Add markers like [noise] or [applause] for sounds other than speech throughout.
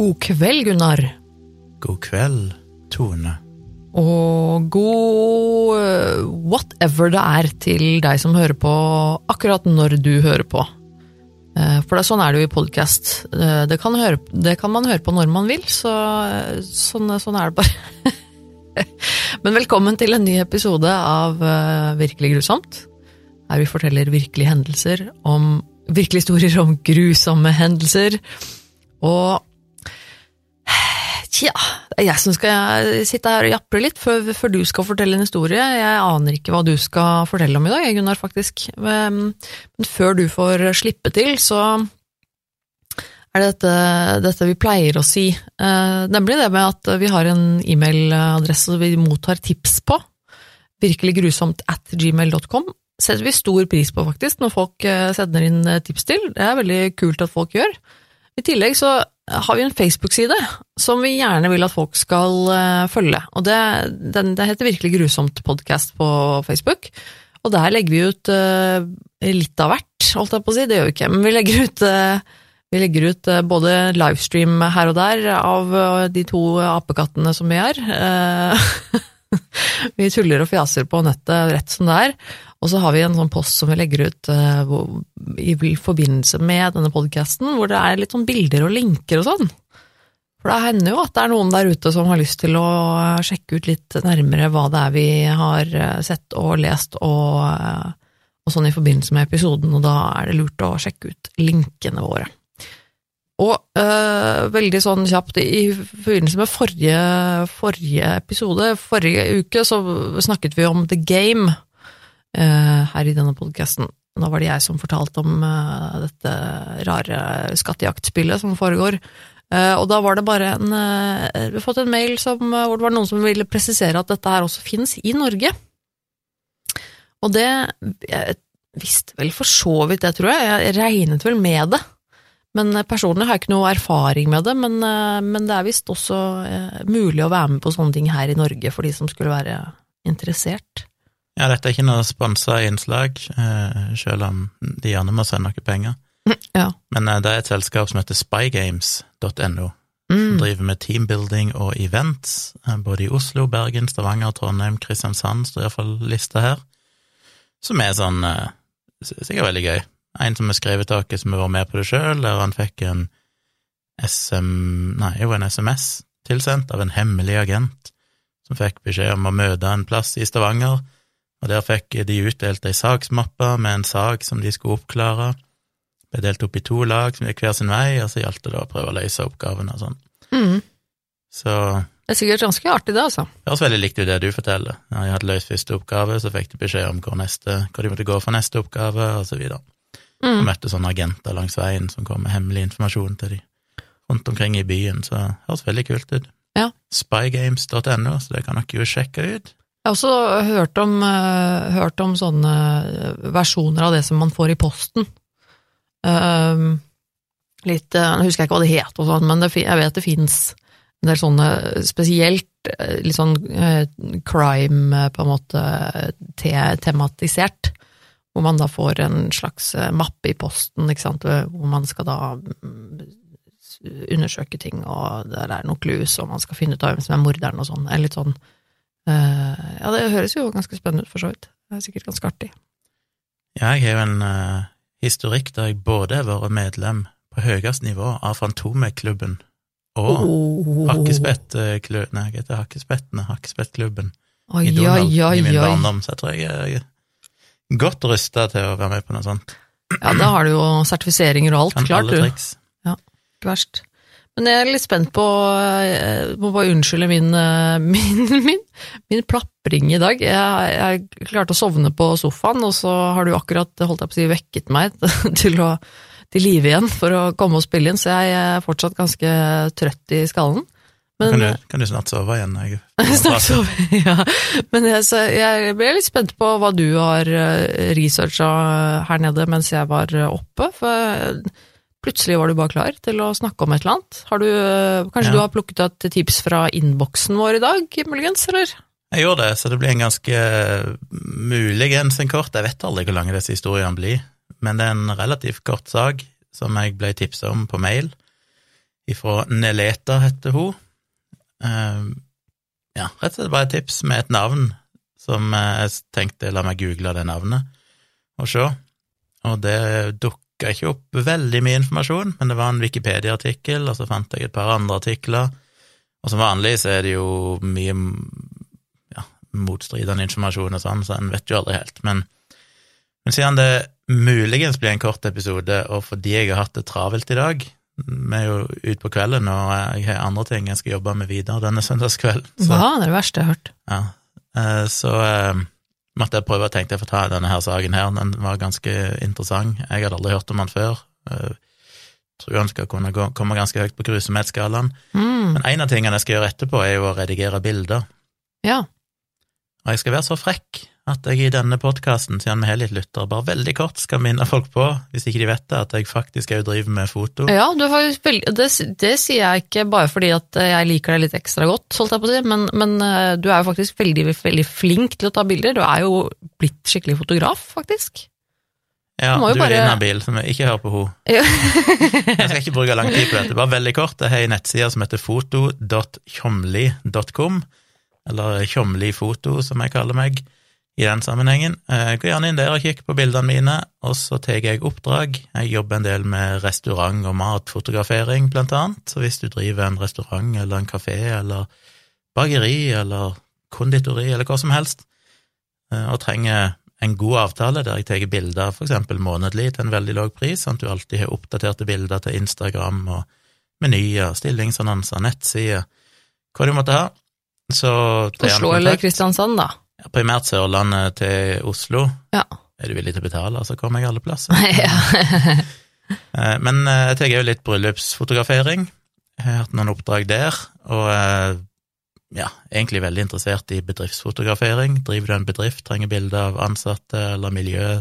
God kveld, Gunnar. God kveld, Tone. Og god eh, whatever det er til deg som hører på akkurat når du hører på. Eh, For det, er sånn er det jo i podkast. Det, kan det kan man høre på når man vil, så eh, sånn, sånn er det bare. [laughs] Men velkommen til en ny episode av eh, Virkelig grusomt. Her vi forteller virkelige hendelser om virkelige historier om grusomme hendelser. Og Tja, jeg som skal sitte her og japre litt før, før du skal fortelle en historie. Jeg aner ikke hva du skal fortelle om i dag, Gunnar, faktisk. Men, men før du får slippe til, så er det dette, dette vi pleier å si. Eh, nemlig det med at vi har en e-mailadresse vi mottar tips på. Virkelig grusomt at gmail.com. Setter vi stor pris på, faktisk, når folk eh, sender inn eh, tips til. Det er veldig kult at folk gjør. I tillegg så har vi en Facebook-side som vi gjerne vil at folk skal eh, følge. Og det, den, det heter Virkelig grusomt podkast på Facebook. Og der legger vi ut uh, litt av hvert, holdt jeg på å si. Det gjør vi ikke, men vi legger ut, uh, vi legger ut uh, både livestream her og der av de to apekattene som vi er. [laughs] Vi tuller og fjaser på nettet rett som det er. Og så har vi en sånn post som vi legger ut uh, i forbindelse med denne podkasten, hvor det er litt sånn bilder og linker og sånn. For det hender jo at det er noen der ute som har lyst til å eh, sjekke ut litt nærmere hva det er vi har eh, sett og lest og, og sånn i forbindelse med episoden, og da er det lurt å sjekke ut linkene våre. Og øh, veldig sånn kjapt, i forbindelse med forrige, forrige episode, forrige uke, så snakket vi om The Game her i denne podkasten. Da var det jeg som fortalte om eh, dette rare skattejaktspillet som foregår. Eh, og da var det bare en eh, Vi har fått en mail som, eh, hvor det var noen som ville presisere at dette her også finnes i Norge. Og det Jeg visste vel for så vidt det, tror jeg. Jeg regnet vel med det. Men eh, personlig har jeg ikke noe erfaring med det, men, eh, men det er visst også eh, mulig å være med på sånne ting her i Norge for de som skulle være interessert. Ja, dette er ikke noe sponsa innslag, eh, selv om de gjerne må sende noe penger. [clears throat] Ja. Men eh, det er et selskap som heter spygames.no, som Mm. driver med teambuilding og events, eh, både i Oslo, Bergen, Stavanger, Trondheim, Kristiansand, står iallfall lista her, som er sånn sikkert veldig gøy. En som har skrevet til oss som har vært med på det sjøl, der han fikk en SM... Nei, jo, en SMS tilsendt av en hemmelig agent, som fikk beskjed om å møte en plass i Stavanger, og der fikk de utdelt ei saksmappe med en sak som de skulle oppklare. Ble delt opp i to lag som gikk hver sin vei, og så gjaldt det da å prøve å løse oppgavene og sånn. Mm. Så Det er sikkert ganske artig, det, altså. det høres veldig likt ut det du forteller. Når jeg hadde løst første oppgave, så fikk de beskjed om hvor, neste, hvor de måtte gå for neste oppgave, og så videre. Og Mm. møtte sånne agenter langs veien som kom med hemmelig informasjon til de rundt omkring i byen, så det høres veldig kult ut. Ja. Spygames.no, så det kan dere jo sjekke ut. Jeg har også hørt om, eh, hørt om sånne versjoner av det som man får i posten. Ehm, litt eh, Nå husker jeg ikke hva det het, og sånn, men det, jeg vet det fins en del sånne spesielt eh, litt sånn crime, på en måte, te tematisert. Hvor man da får en slags mappe i posten, ikke sant, hvor man skal da mm, undersøke ting, og der er noen clues, og man skal finne ut av hvem som er morderen og sånn. Litt sånn Ja, det høres jo ganske spennende ut, for så vidt. Det er sikkert ganske artig. Ja, jeg har jo en uh, historikk der jeg både har vært medlem på høyest nivå av Fantomeklubben og Oh. Hakkespettklubben Nei, hva heter Hakkespettene? Hakkespettklubben oh, i Donald ja, ja, i min barndom, så jeg tror jeg er godt rusta til å være med på noe sånt. Ja, da har du jo sertifiseringer og alt, Kan klart du. Ja, Ikke verst. Men jeg er litt spent på Jeg må bare unnskylde min, eh, [laughs] min, min, min plapring i dag. Jeg, jeg klarte å sovne på sofaen, og så har du akkurat holdt jeg på å si, vekket meg [laughs] til, å, til live igjen for å komme og spille inn, så jeg er fortsatt ganske trøtt i skallen. Men, kan, du, kan du snart sove igjen? Jeg, [laughs] Snart sove, ja. Men jeg, jeg ble litt spent på hva du har eh, researcha her nede mens jeg var eh, oppe, for plutselig var du bare klar til å snakke om et eller annet. Har du, eh, kanskje Ja. du har plukket et tips fra innboksen vår i dag, muligens, eller? Jeg gjorde det, så det blir en ganske muligens en kort Jeg vet aldri hvor lang disse historiene blir, men det er en relativt kort sak som jeg ble tipsa om på mail ifra Neleta, heter hun. Eh, ja, rett og slett bare et tips med et navn som eh, jeg tenkte la meg google det navnet og se, og det dukka ikke opp veldig mye informasjon, men det var en Wikipedia-artikkel, og så fant jeg et par andre artikler, og som vanlig så er det jo mye ja, motstridende informasjon og sånn, så en vet jo aldri helt, men, men siden det muligens blir en kort episode, og fordi jeg har hatt det travelt i dag, vi er jo ute på kvelden, og jeg har andre ting jeg skal jobbe med videre denne [laughs] søndagskvelden. Så, Hva? Det er det verste jeg har hørt. ja, eh, så eh, måtte jeg prøve å tenke jeg får ta denne her saken her, den var ganske interessant. Jeg hadde aldri hørt om den før. Jeg tror han skal kunne gå, komme ganske høyt på grusomhetsskalaen. Mm. Men en av tingene jeg skal gjøre etterpå, er jo å redigere bilder. Ja. Og jeg skal være så frekk at jeg i denne podkasten, siden vi har litt lyttere, bare veldig kort skal minne folk på, hvis ikke de vet det, at jeg faktisk òg driver med foto. Ja, du faktisk det, det sier jeg ikke bare fordi at jeg liker deg litt ekstra godt, holdt jeg på å si, men, men eh, du er jo faktisk veldig, veldig flink til å ta bilder. Du er jo blitt skikkelig fotograf, faktisk. Ja, du, du er bare- inhabil, så ikke hør på henne. Ja. [laughs] Jeg skal ikke bruke lang tid på dette, bare veldig kort. Jeg har en nettside som heter foto.tjomli.com, eller tjomlifoto, som jeg kaller meg i den sammenhengen. Eh, Gå gjerne inn der og kikk på bildene mine, og så tar jeg oppdrag. Jeg jobber en del med restaurant- og matfotografering, blant annet, så hvis du driver en restaurant eller en kafé eller bakeri eller konditori eller hva som helst, eh, og trenger en god avtale der jeg tar bilder for eksempel månedlig til en veldig lav pris, sånn at du alltid har oppdaterte bilder til Instagram og menyer, stillingsannonser, nettsider, hva du måtte ha. Så Oslo eller. Kristiansand, da. Ja, Primært Sørlandet til Oslo. Ja. Er du villig til å betale, så kommer jeg alle plasser. [laughs] ja. [laughs] Eh, Men eh, jeg tar jo litt bryllupsfotografering. Jeg har hatt noen oppdrag der, og eh, ja, egentlig veldig interessert i bedriftsfotografering. Driver du en bedrift, trenger bilder av ansatte eller miljø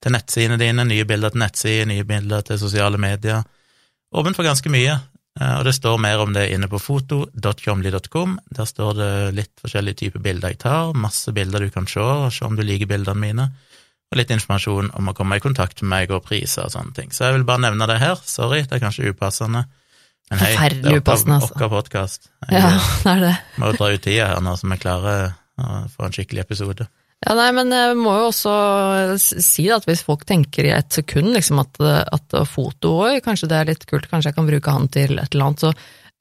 til nettsidene dine, nye bilder til nettsider, nye bilder til sosiale medier. Åpent for ganske mye, og det står mer om det inne på foto.comly.com. Der står det litt forskjellige typer bilder jeg tar, masse bilder du kan se, og se om du liker bildene mine og litt informasjon om å komme i kontakt med meg og priser og sånne ting. Så jeg vil bare nevne det her. Sorry, det er kanskje upassende. Men hei, det er upassende, altså. vår podkast. Ja, eh, det er det. må jo dra ut tida her nå, så vi klarer å få en skikkelig episode. Ja, nei, men jeg må jo også si at hvis folk tenker i et sekund liksom at, at foto òg, kanskje det er litt kult, kanskje jeg kan bruke han til et eller annet, så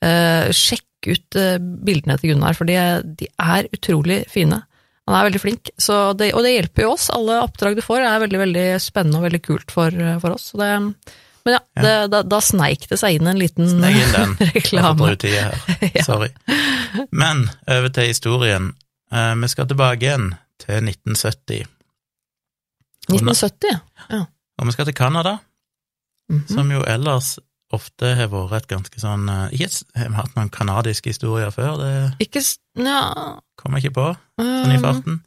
eh, sjekk ut eh, bildene til Gunnar, for de, de er utrolig fine. Han er veldig flink, så det, og det hjelper jo oss. Alle oppdrag du får er veldig veldig spennende og veldig kult for, for oss. Så det, men ja, Ja. Det, da, da sneik det seg inn en liten Snek inn den. [laughs] Reklame. her. [laughs] Ja. Sorry. Men over til historien. Eh, Vi skal tilbake igjen til 1970, 1970, ja. og vi skal til Canada. Mhm. som jo ellers ofte har vært et ganske sånn eh, Ikke har vi hatt noen kanadiske historier før, det Ikke Ja kommer jeg ikke på sånn i um, farten.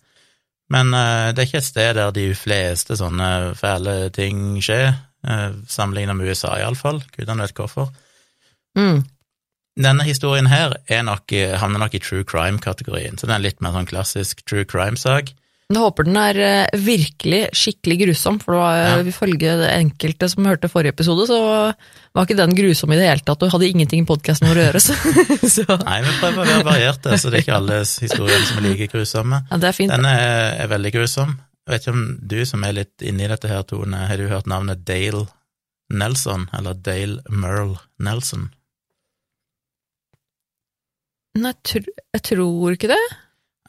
Men uh, det er ikke et sted der de fleste sånne fæle ting skjer, uh, sammenlignet med USA iallfall. Gudene vet hvorfor. mm. Denne historien her er nok, i- havner nok i true crime-kategorien, så det er litt mer sånn klassisk true crime-sak. Jeg håper den er eh, virkelig skikkelig grusom, for det var, Ja. eh, ifølge det enkelte som hørte forrige episode, så var ikke den grusom i det hele tatt, og hadde ingenting i podkasten vår å gjøre. Så, [laughs] så Nei, vi prøver å være varierte, så det er ikke alle historiene som er like grusomme. ja, det er fint. Denne er, er veldig grusom. Jeg vet ikke om du som er litt inne i dette her, Tone, har du hørt navnet Dale Nelson, eller Dale Merle Nelson? Nei, tr jeg tror ikke det.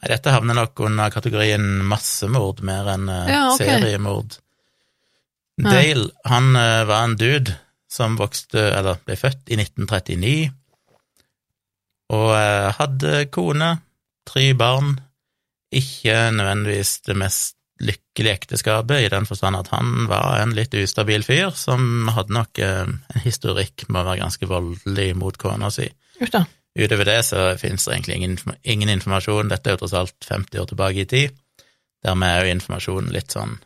Dette havner nok under kategorien massemord mer enn eh, Ja, okay. seriemord. Ja. Dale, han eh, var en dude som vokste, eller ble født i 1939, og eh, hadde kone, tre barn, ikke nødvendigvis det mest lykkelige ekteskapet, i den forstand at han var en litt ustabil fyr, som hadde nok en historikk med å være ganske voldelig mot kona si. Da. Utover det så finnes det egentlig ingen, ingen informasjon, dette er jo tross alt 50 år tilbake i tid, dermed er jo informasjonen litt sånn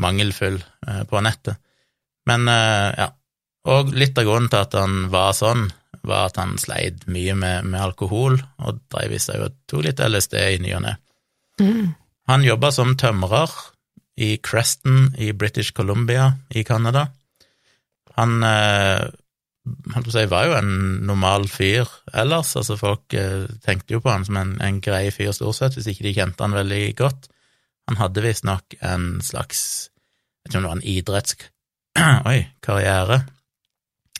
mangelfull eh, på nettet. Men eh, ja, og litt av grunnen til at han var sånn, var at han sleit mye med, med alkohol, og drev i seg og tok litt LSD i ny og ne. Mm. Han jobba som tømrer i Creston i British Columbia i Canada. Han eh, si, var jo en normal fyr ellers. Altså, folk eh, tenkte jo på han som en, en grei fyr stort sett, hvis ikke de kjente han veldig godt. Han hadde visstnok en slags Jeg vet ikke om det var en idretts... [clears throat] Oi, karriere.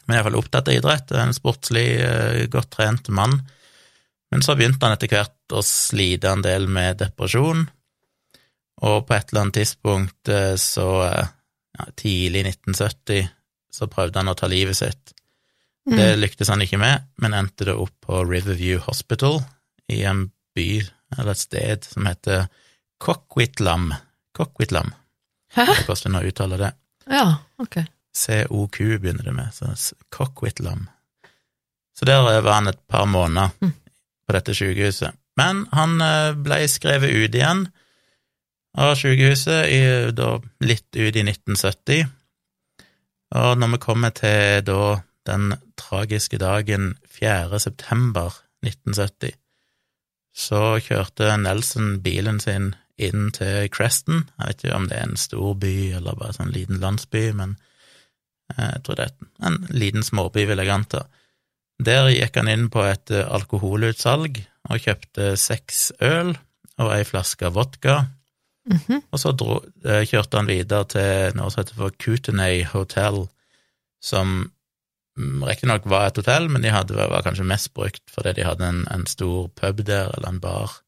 Men iallfall opptatt av idrett. En sportslig, eh, godt trent mann. Men så begynte han etter hvert å slite en del med depresjon, og på et eller annet tidspunkt eh, så eh, ja, tidlig 1970 så prøvde han å ta livet sitt. Mm. Det lyktes han ikke med, men endte det opp på Riverview Hospital i en by, eller et sted, som heter Coquitlam. Coquitlam, Hæ? koster det å uttale det. Ja, ok. COQ begynner det med, så Coquitlam. Så der var han et par måneder Mm. på dette sykehuset. Men han eh, ble skrevet ut igjen av sykehuset i, da, litt ut i 1970. Og når vi kommer til da den tragiske dagen 4. september 1970, så kjørte Nelson bilen sin inn til Creston. Jeg vet ikke om det er en stor by eller bare sånn liten landsby, men eh, jeg tror det er en liten småby, vil jeg anta. Der gikk han inn på et eh, alkoholutsalg og kjøpte seks øl og ei flaske vodka, Mhm. og så dro, eh, kjørte han videre til noe som heter for Kootenay Hotel, som mm, riktignok var et hotell, men de hadde, var kanskje mest brukt fordi de hadde en, en stor pub der, eller en bar.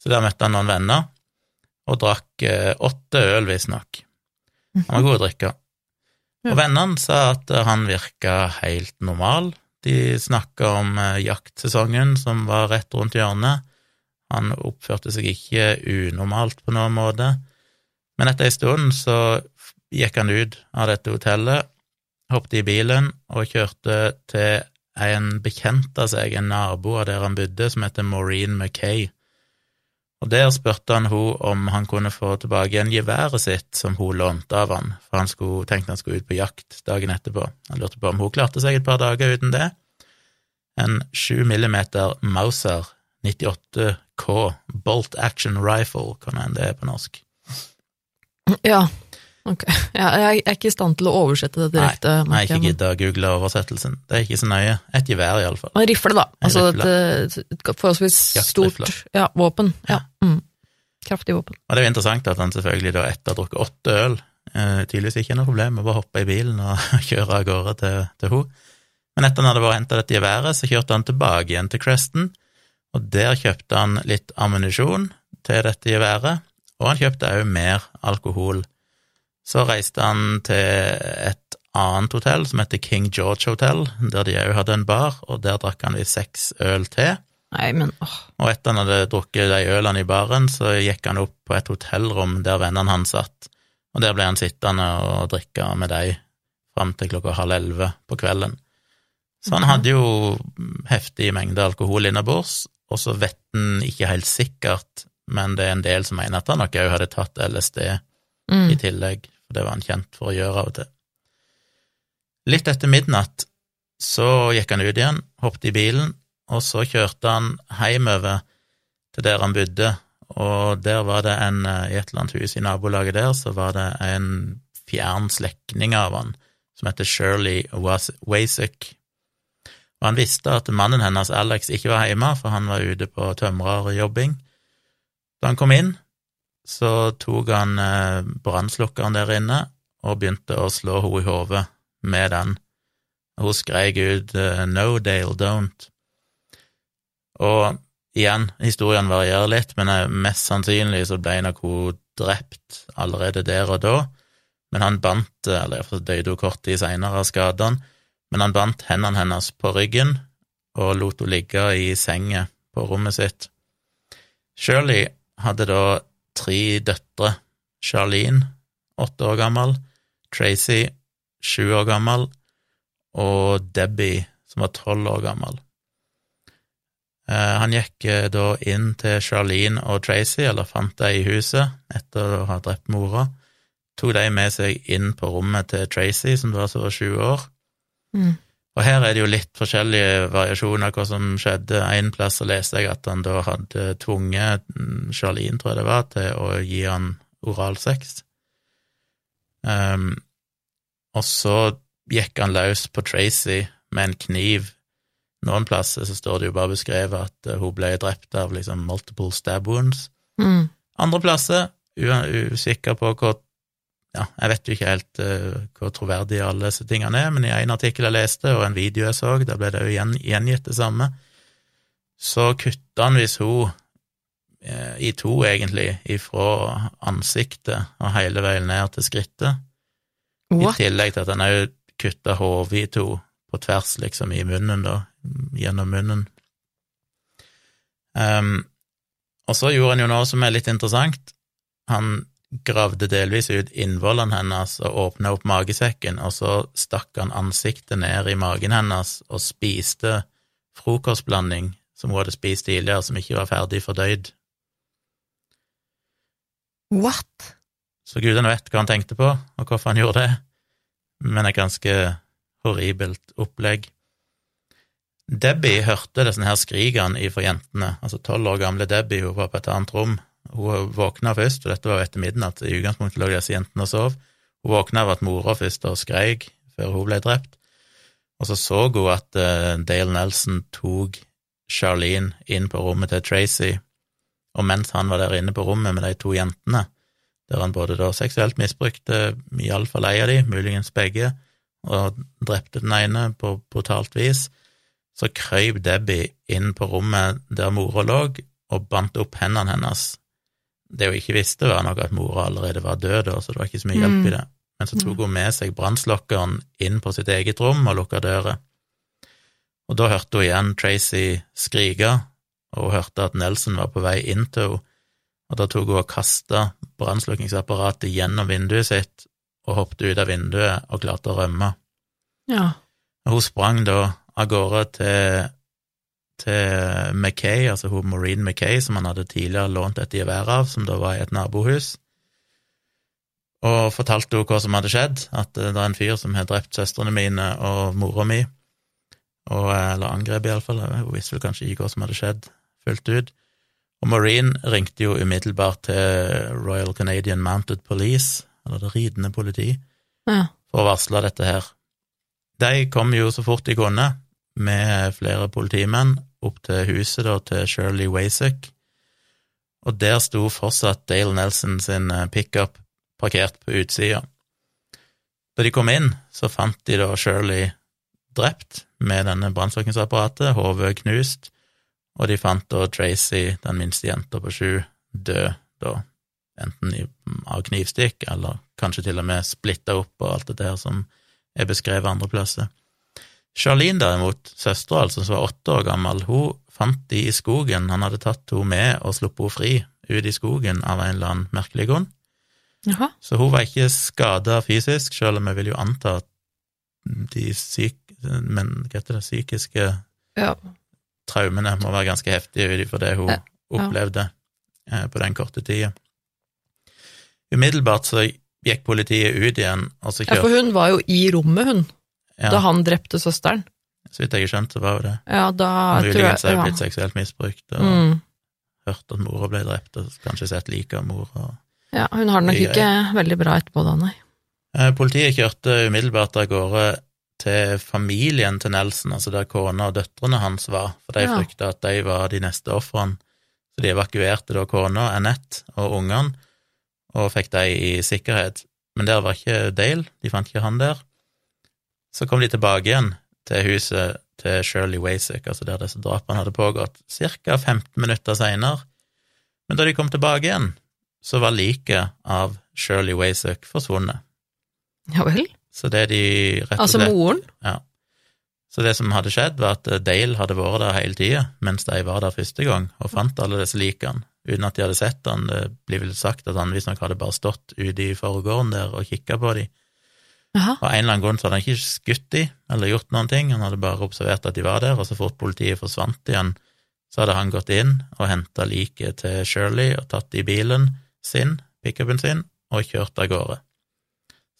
Så der møtte han noen venner, og drakk eh, åtte øl, visstnok. Han var god å drikke. [laughs] Og vennene sa at eh, han virka helt normal. De snakka om eh, jaktsesongen som var rett rundt hjørnet. Han oppførte seg ikke unormalt på noen måte. Men etter ei stund så gikk han ut av dette hotellet, hoppet i bilen og kjørte til en bekjent av seg, en nabo av der han bodde, som heter Maureen Mackay. Og der spurte han hun om han kunne få tilbake igjen geværet sitt som hun lånte av han, for han skulle, tenkte han skulle ut på jakt dagen etterpå. Han lurte på om hun klarte seg et par dager uten det. En 7 millimeter Mauser 98K Bolt Action Rifle, kan hende det er på norsk. Ja, ok. Ja, jeg er ikke i stand til å oversette det direkte. Nei, ikke jeg, men- gidda å google oversettelsen. Det er ikke så nøye. Et gevær, iallfall. En rifle, da. Altså et, et forholdsvis stort ja, våpen. Ja. Mm. Kraftig våpen. Og det er jo interessant at han selvfølgelig da etter å ha drukket åtte øl, eh, tydeligvis ikke noe problem med å bare hoppe i bilen og [laughs] kjøre av gårde til, til henne. Men etter han hadde vært henta dette geværet, så kjørte han tilbake igjen til Creston, og der kjøpte han litt ammunisjon til dette geværet, og han kjøpte òg mer alkohol. Så reiste han til et annet hotell som heter King George Hotel, der de òg hadde en bar, og der drakk han visst seks øl til. Nei, men åh. Og etter han hadde drukket de ølene i baren, så gikk han opp på et hotellrom der vennene hans satt, og der ble han sittende og drikke med dem fram til klokka halv elleve på kvelden. Så han hadde jo heftig mengde alkohol innabords, og så vet han ikke helt sikkert, men det er en del som mener at han nok òg hadde tatt LSD Mm. i tillegg, for det var han kjent for å gjøre av og til. Litt etter midnatt så gikk han ut igjen, hoppet i bilen, og så kjørte han hjemover til der han bodde, og der var det en, eh, i et eller annet hus i nabolaget der, så var det en fjern slektning av han, som heter Shirley Was- Wasek. Og han visste at mannen hennes, Alex, ikke var hjemme, for han var ute på tømrerjobbing. Da han kom inn, så tok han eh, brannslukkeren der inne og begynte å slå henne i hodet med den. Hun skrek ut eh, 'No, Dale, don't'. Og igjen, historien varierer litt, men eh, mest sannsynlig så ble nok hun drept allerede der og da. Men han bandt, eller iallfall døde hun kort tid seinere av skadene, men han bandt hendene hennes på ryggen og lot henne ligge i senga på rommet sitt. Shirley hadde da tre døtre. Charlene, åtte år gammel, Tracy, sju år gammel, og Debbie, som var tolv år gammel. Eh, Han gikk eh, da inn til Charlene og Tracy, eller fant dem i huset etter å ha drept mora, tok de med seg inn på rommet til Tracy, som da var sju år. Mm. Og her er det jo litt forskjellige variasjoner hva som skjedde. En plass så leste jeg at han da hadde tvunget Charlene, tror jeg det var, til å gi han oralsex. Um, og så gikk han løs på Tracy med en kniv. Noen plasser så står det jo bare beskrevet at eh, hun ble drept av liksom multiple stab wounds. Mm. Andre plasser, usikker på hvor Ja, jeg vet jo ikke helt uh, hvor troverdige alle disse tingene er, men i en artikkel jeg leste, og en video jeg så, der ble det jo gjen, gjengitt det samme, så kutta han hvis hun eh, i to, egentlig, ifra ansiktet og hele veien ned til skrittet. What? I tillegg til at han òg kutta hodet i to på tvers, liksom, i munnen, da, gjennom munnen. Um, og så gjorde han jo noe som er litt interessant. Han gravde delvis ut innvollene hennes og åpna opp magesekken, og så stakk han ansiktet ned i magen hennes og spiste frokostblanding som hun hadde spist tidligere, som ikke var ferdig fordøyd. What? Så gudene vet hva han tenkte på, og hvorfor han gjorde det, men et ganske horribelt opplegg. Debbie hørte disse her skrikene fra jentene, altså tolv år gamle Debbie, hun var på et annet rom. Hun våkna først, og dette var etter midnatt, i utgangspunktet lå disse jentene og sov. Hun våkna av at mora først og skreik før hun ble drept, og så så hun at eh, Dale Nelson tok Charlene inn på rommet til Tracy, og mens han var der inne på rommet med de to jentene, der han både da seksuelt misbrukte iallfall ei av de, muligens begge, og drepte den ene på brutalt vis, så krøyp Debbie inn på rommet der mora lå, og bandt opp hendene hennes. Det hun ikke visste, var nok at mora allerede var død, da, så det var ikke så mye hjelp i det. Men så tok hun med seg brannslokkeren inn på sitt eget rom og lukka døra. Og da hørte hun igjen Tracy skrike, og hun hørte at Nelson var på vei inn til henne, og da tok hun og kasta brannslukningsapparatet gjennom vinduet sitt og hoppet ut av vinduet og klarte å rømme. Ja. Og Hun sprang da av gårde til, til Mackay, altså hun Maureen Mackay, som han hadde tidligere lånt et gevær av, som da var i et nabohus, og fortalte henne hva som hadde skjedd, at det er en fyr som har drept søstrene mine og mora mi, og, eller angrep iallfall, hun visste vel kanskje ikke hva som hadde skjedd fullt ut. Og Maureen ringte jo umiddelbart til Royal Canadian Mounted Police, eller det ridende politi, ja. for å varsle dette her. De kom jo så fort de kunne, med flere politimenn, opp til huset da, til Shirley Wasek, og der sto fortsatt Dale Nelson sin eh, pickup parkert på utsida. Da de kom inn, så fant de da Shirley drept med denne brannslukningsapparatet, hodet knust, og de fant da Tracy, den minste jenta på sju, død da, enten av knivstikk eller kanskje til og med splitta opp og alt det der som er beskrevet andre plasser. Charlene derimot, søstera altså, som var åtte år gammel, hun fant de i skogen, han hadde tatt henne med og sluppet henne fri ut i skogen av en eller annen merkelig grunn. Jaha. Så hun var ikke skada fysisk, selv om jeg vil jo anta at de syk, men, det, psykiske Ja. traumene må være ganske heftige ut ifra det hun Ja. opplevde eh, på den korte tida. Umiddelbart så gikk politiet ut igjen, og så ja, for hun var jo i rommet, hun, ja, da han drepte søsteren. Så vidt jeg har skjønt, så var jo det. Ja, da tror jeg er ja. blitt seksuelt misbrukt og Mm. hørt at mora ble drept, og kanskje sett like av mora. Ja, hun har det nok ikke veldig bra etterpå da, nei. Eh, Politiet kjørte umiddelbart av gårde til familien til Nelson, altså der kona og døtrene hans var, for de Ja. frykta at de var de neste ofrene. Så de evakuerte da kona, Annette og ungene, og fikk de i sikkerhet. Men der var ikke Dale, de fant ikke han der. Så kom de tilbake igjen til huset til Shirley Wasick, altså der disse drapene hadde pågått, ca. 15 minutter seinere. Men da de kom tilbake igjen, så var liket av Shirley Wasick forsvunnet. Ja vel? Så det de rett og Altså moren? Ja. Så det som hadde skjedd, var at Dale hadde vært der hele tida, mens de var der første gang, og fant alle disse likene, uten at de hadde sett han. Det blir vel sagt at han visstnok hadde bare stått ute i forgården der og kikka på de. Og Av en eller annen grunn så hadde han ikke skutt de, eller gjort noen ting, han hadde bare observert at de var der, og så fort politiet forsvant igjen, så hadde han gått inn og henta liket til Shirley og tatt i bilen sin, pickupen sin, og kjørt av gårde.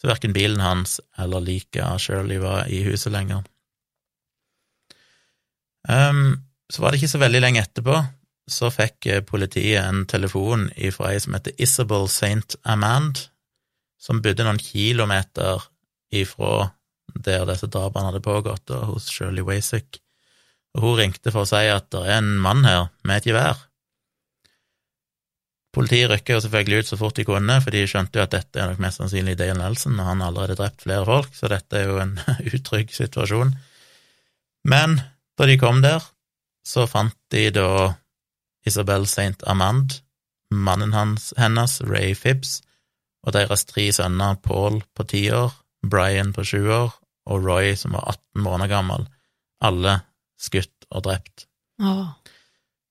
Så verken bilen hans eller liket av Shirley var i huset lenger. Um, så var det ikke så veldig lenge etterpå, så fikk eh, politiet en telefon fra ei som heter Isabel St. Amand, som bodde noen kilometer ifra der disse drapene hadde pågått, da, hos Shirley Wasick. Og hun ringte for å si at det er en mann her med et gevær. Politiet rykka jo selvfølgelig ut så fort de kunne, for de skjønte jo at dette er nok mest sannsynlig Dale Nelson, og han har allerede drept flere folk, så dette er jo en [laughs] utrygg situasjon. Men da de kom der, så fant de da Isabel St. Amand, mannen hans, hennes, Ray Phibbs, og deres tre sønner, Paul på ti år, Brian på sju år og Roy som var 18 måneder gammel, alle skutt og drept. Oh.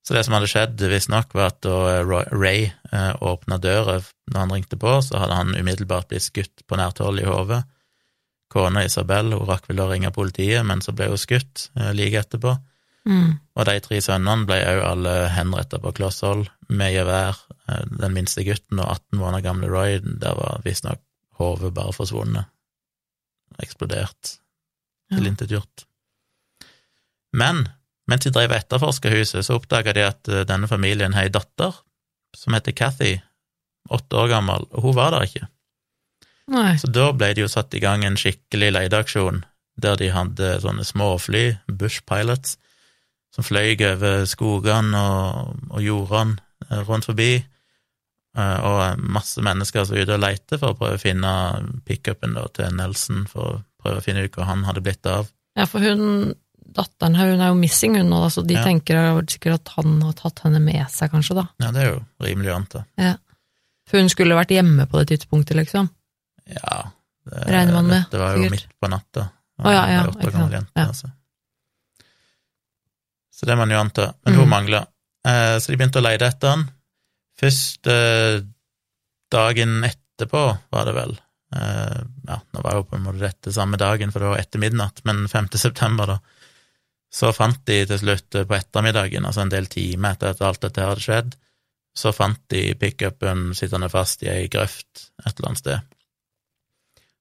Så det som hadde skjedd, visstnok, var at da Ray eh, åpna døra når han ringte på, så hadde han umiddelbart blitt skutt på nært hold i hodet. Kona Isabel hun rakk vel å ringe politiet, men så ble hun skutt eh, like etterpå. Mm. Og de tre sønnene ble òg alle henretta på kloss hold med gevær. Eh, Den minste gutten og 18 måneder gamle Roy, der var visstnok hodet bare forsvunnet. Eksplodert. Ja. Tilintetgjort. Men mens de drev etterforska huset, så oppdaga de at eh, denne familien har ei datter som heter Cathy, åtte år gammel, og hun var der ikke. Nei. Så da ble det jo satt i gang en skikkelig leteaksjon, der de hadde sånne småfly, Bush Pilots, som fløy over skogene og, og jordene eh, rundt forbi, og masse mennesker som er ute og leter for å prøve å finne pickupen til Nelson, for å prøve å finne ut hvor han hadde blitt av. Ja, for hun, datteren her, hun er jo missing, hun da, så de Ja. tenker sikkert at han har tatt henne med seg, kanskje, da. Ja, det er jo rimelig å anta. Ja. For hun skulle vært hjemme på det tidspunktet, liksom. Ja, det, Regner man med, det var jo sikkert. midt på natta. Å, ja, ja, åtte gammel jente, Ja. altså. Så det må man jo anta, men Mm. hun mangla. Eh, så de begynte å leide etter han. Først eh, dagen etterpå, var det vel. Eh, ja, nå var jo på en måte dette samme dagen, for det var etter midnatt, men 5. september, da. Så fant de til slutt på ettermiddagen, altså en del timer etter at alt dette hadde skjedd, så fant de pickupen sittende fast i ei grøft et eller annet sted.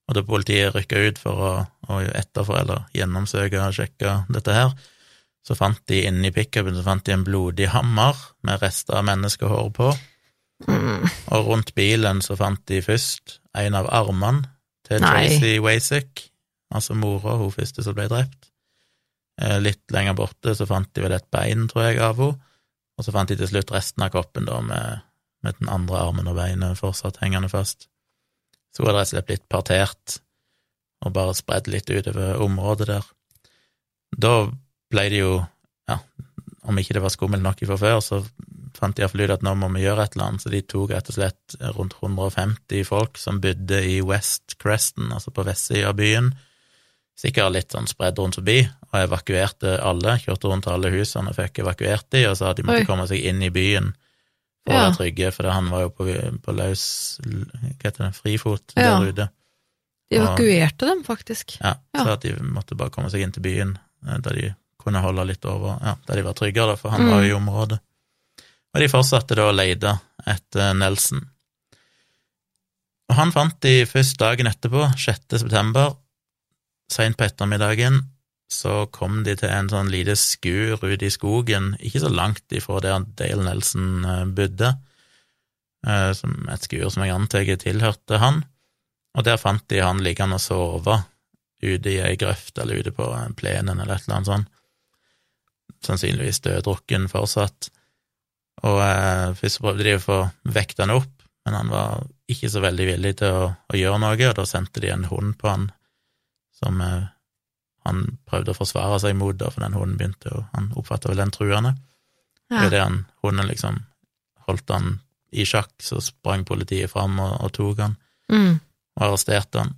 Og da politiet rykka ut for å, å etterfor, eller gjennomsøke og sjekke dette her, så fant de inni pickupen så fant de en blodig hammer med rester av menneskehår på, Mm. og rundt bilen så fant de først en av armene til. Tracy Wasick, altså mora, hun første som ble drept. Eh, Litt lenger borte så fant de vel et bein, tror jeg, av henne, og så fant de til slutt resten av kroppen da med, med den andre armen og beinet fortsatt hengende fast. Så hun hadde rett og slett blitt partert og bare spredd litt utover området der. Da ble det jo, ja, om ikke det var skummelt nok fra før, så fant de iallfall ut at nå må vi gjøre et eller annet, så de tok rett og slett rundt 150 folk som bodde i West Creston, altså på vestsida av byen, sikkert litt sånn spredd rundt forbi, og evakuerte alle, kjørte rundt alle husene og fikk evakuert de, og sa at de måtte Oi. komme seg inn i byen for å være trygge, for han var jo på, på løs, hva heter det, frifot Ja. der ute. De evakuerte dem, faktisk. Ja, Ja. så at de måtte bare komme seg inn til byen, da de kunne holde litt over, ja, der de var tryggere, for han Mm. var jo i området. Og de fortsatte da å lete etter Nelson. Og han fant de først dagen etterpå, 6. september, seint på ettermiddagen, så kom de til en sånn lite skur ute i skogen, ikke så langt ifra der Dale Nelson eh, bodde, eh, som et skur som jeg antar tilhørte han, og der fant de han liggende og sove ute i ei grøft eller ute på plenen eller et eller annet sånt, sannsynligvis døddrukken fortsatt, og eh, først prøvde de å få vekt han opp, men han var ikke så veldig villig til å, å gjøre noe, og da sendte de en hund på han som eh, han prøvde å forsvare seg mot, da, for den hunden begynte jo Han oppfatta vel den truende. Ja. Idet han hunden liksom holdt han i sjakk, så sprang politiet fram og, og tok han Mm. og arresterte han.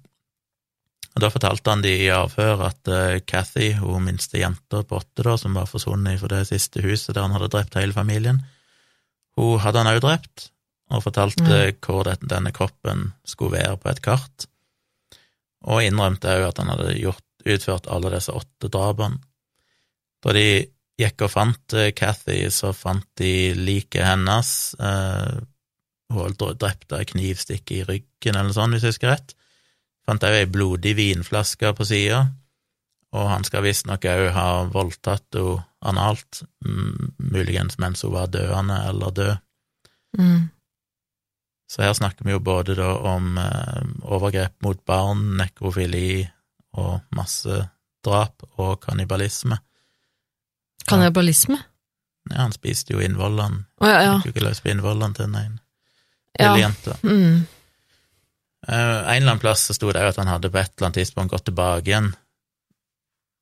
Og Da fortalte han de i avhør at eh, Cathy, hun minste jenta på åtte, da, som var forsvunnet fra det siste huset der han hadde drept hele familien, hun hadde han òg drept, og fortalte Mm. hvor denne kroppen skulle være på et kart, og innrømte òg at han hadde gjort, utført alle disse åtte drapene. Da de gikk og fant eh, Cathy, så fant de liket hennes. Eh, hun var drept av knivstikk i ryggen eller noe sånt, hvis jeg husker rett. Fant òg ei blodig vinflaske på sida, og han skal visstnok òg ha voldtatt henne analt, muligens mens hun var døende eller død. Mm. Så her snakker vi jo både da om eh, overgrep mot barn, nekrofili og masse drap og kannibalisme. Kannibalisme? Ja, han spiste jo innvollene. Oh, ja, ja. Fikk jo ikke løs på innvollene til den ene ja. lille jenta. Mm. Eh, en eller annen plass så sto det jo at han hadde på et eller annet tidspunkt gått tilbake igjen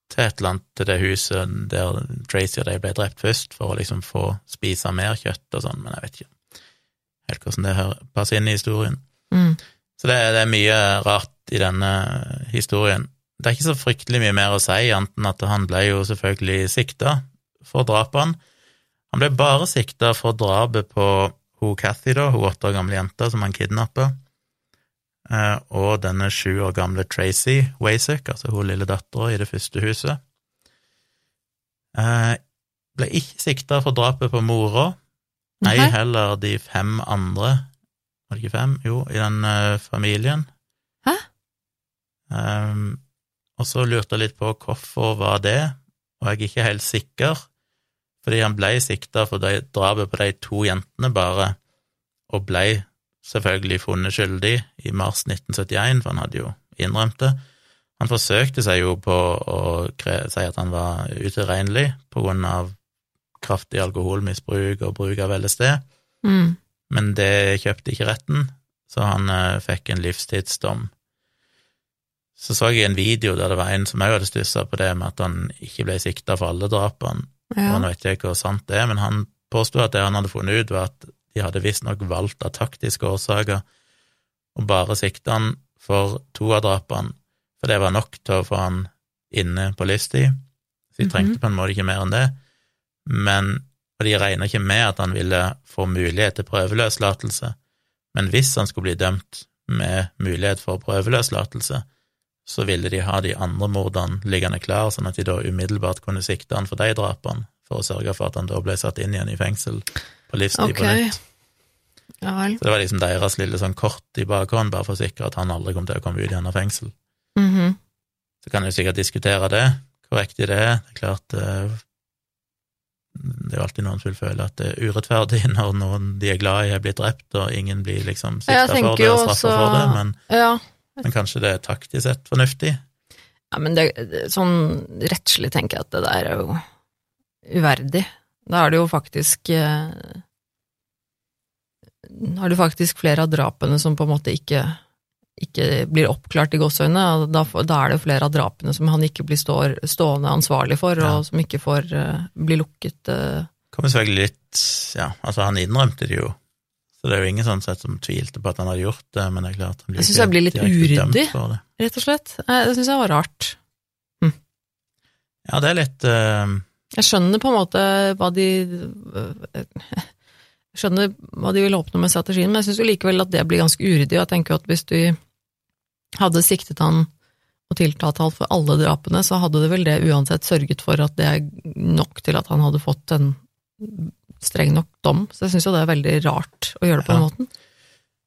til et eller annet til det huset der Tracy og de ble drept først, for å liksom få spise mer kjøtt og sånn, men jeg vet ikke helt hvordan det her passer inn i historien. Mm. Så det, det er mye rart i denne historien. Det er ikke så fryktelig mye mer å si, annet enn at han ble jo selvfølgelig sikta for drapene. Han ble bare sikta for drapet på hun Cathy, da, hun åtte år gamle jenta som han kidnappa, og denne sju år gamle Tracy Wasek, altså hun lille dattera i det første huset. Eh, ble ikke sikta for drapet på mora, ei heller de fem andre, var det ikke fem? Jo, i den eh, familien. Hæ? Um, og så lurte jeg litt på hvorfor var det, og jeg er ikke helt sikker, fordi han ble sikta for drapet på de to jentene bare, og ble selvfølgelig funnet skyldig i mars 1971, for han hadde jo innrømt det. Han forsøkte seg jo på å si at han var utilregnelig på grunn av kraftig alkoholmisbruk og bruk av LSD, Mm. men det kjøpte ikke retten, så han eh, fikk en livstidsdom. Så så jeg en video der det var en som òg hadde stussa på det med at han ikke ble sikta for alle drapene, Ja. og nå vet jeg ikke hvor sant det er, men han påsto at det han hadde funnet ut, var at de hadde visstnok valgt av taktiske årsaker å bare sikte han for to av drapene, for det var nok til å få han inne på livstid. Så de Mhm. trengte på en måte ikke mer enn det. Men, og de regna ikke med at han ville få mulighet til prøveløslatelse, men hvis han skulle bli dømt med mulighet for prøveløslatelse, så ville de ha de andre mordene liggende klar, sånn at de da umiddelbart kunne sikte han for de drapene, for å sørge for at han da ble satt inn igjen i fengsel på livstid okay. på nytt. Ja. Så det var liksom deres lille sånn kort i bakhånd, bare for å sikre at han aldri kom til å komme ut igjen av fengsel. Mhm. Så kan du sikkert diskutere det, korrekt i det. Det er klart eh, Det er jo alltid noen som vil føle at det er urettferdig [laughs] når noen de er glad i, er blitt drept, og ingen blir liksom sikta for det og straffa for det, men, Ja. men kanskje det er taktisk sett fornuftig. ja, men det- sånn rettslig tenker jeg at det der er jo uverdig. Da er det jo faktisk eh, er det faktisk flere av drapene som på en måte ikke, ikke blir oppklart i gåseøynene. Da, da er det jo flere av drapene som han ikke blir står, stående ansvarlig for, Ja. og som ikke får eh, bli lukket. eh. Kommer selvfølgelig litt Ja, altså, han innrømte det jo, så det er jo ingen sånn sett som tvilte på at han hadde gjort det, men det er klart han blir Jeg synes jeg blir litt uryddig. Rett og slett. Det syns jeg var rart. Ja, det er litt eh, Jeg skjønner på en måte hva de Jeg skjønner hva de vil oppnå med strategien, men jeg syns likevel at det blir ganske uryddig. og Jeg tenker at hvis du hadde siktet han og tiltalt han for alle drapene, så hadde det vel det uansett sørget for at det er nok til at han hadde fått en streng nok dom. Så jeg syns jo det er veldig rart å gjøre det på den Ja. måten.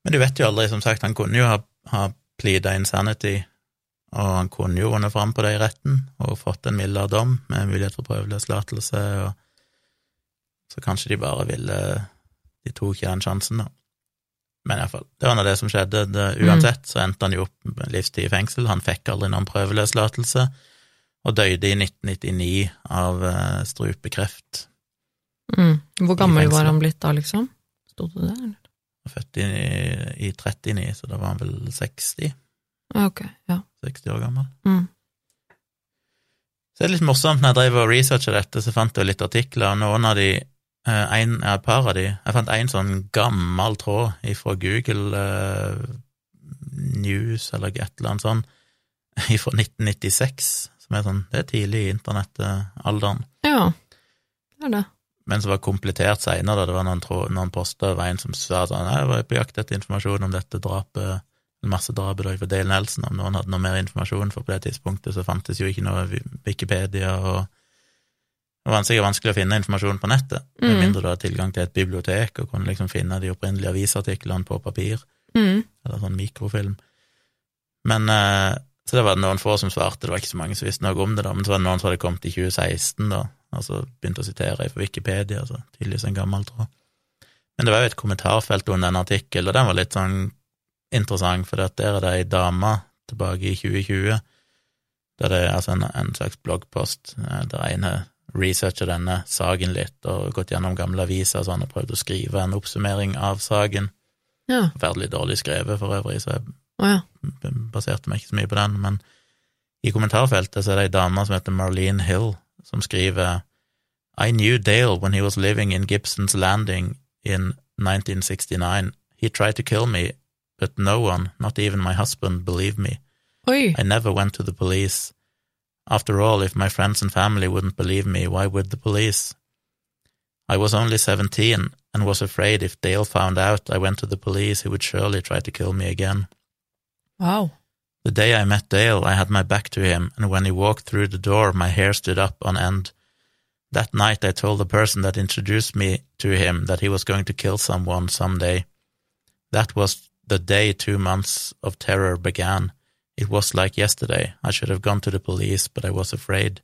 Men du vet jo aldri, som sagt, han kunne jo ha, ha pleada insanity, og han kunne jo vunnet fram på det i retten og fått en mildere dom med mulighet for prøveløslatelse, og så kanskje de bare ville De tok ikke den sjansen, da. Men iallfall, det var nå det som skjedde. Det, uansett så endte han jo opp med livstid i fengsel. Han fikk aldri noen prøveløslatelse, og døde i 1999 av eh, strupekreft. Mm. Hvor gammel var han blitt da, liksom? Sto det der? eller? Født i, i 39, så da var han vel 60, Ok, ja. 60 år gammel. Mm. Så det er litt morsomt, når jeg drev og researcha dette, så fant jeg litt artikler, og noen av de, eh, en, ja, et par av de, jeg fant en sånn gammel tråd fra Google eh, News, eller et eller annet sånn, fra 1996, som er sånn, det er tidlig i internettalderen, ja, det er det. men som var komplettert seinere, da det var noen, tråd, noen poster, var en som sa sånn, jeg var på jakt etter informasjon om dette drapet, massedrapet for Dale Nelson, om noen hadde noe mer informasjon, for på det tidspunktet så fantes jo ikke noe Wikipedia, og det var sikkert vanskelig å finne informasjon på nettet, med Mm. mindre du hadde tilgang til et bibliotek og kunne liksom finne de opprinnelige avisartiklene på papir, Mm. eller sånn mikrofilm. Men eh, Så det var noen få som svarte, det var ikke så mange som visste noe om det, da, men så var det noen som hadde kommet i 2016, da, altså begynte å sitere fra Wikipedia, altså tydeligvis en gammel tråd. Men det var jo et kommentarfelt under en artikkel, og den var litt sånn interessant, for der er det ei dame tilbake i 2020 Der det er altså en, en slags bloggpost eh, der ene researcher denne saken litt og gått gjennom gamle aviser og sånn, og prøvd å skrive en oppsummering av saken. Ja. Forferdelig dårlig skrevet for øvrig, så jeg oh, ja. baserte meg ikke så mye på den, men i kommentarfeltet så er det ei dame som heter Marlene Hill, som skriver I knew Dale when he was living in Gibson's Landing in 1969. He tried to kill me, but no one, not even my husband, believed me. Oi. I never went to the police. After all, if my friends and family wouldn't believe me, why would the police? I was only seventeen and was afraid if Dale found out I went to the police, he would surely try to kill me again. Wow. The day I met Dale, I had my back to him, and when he walked through the door, my hair stood up on end. That night, I told the person that introduced me to him that he was going to kill someone someday. That was the day two months of terror began. It was like yesterday. I should have gone to the police, but I was afraid.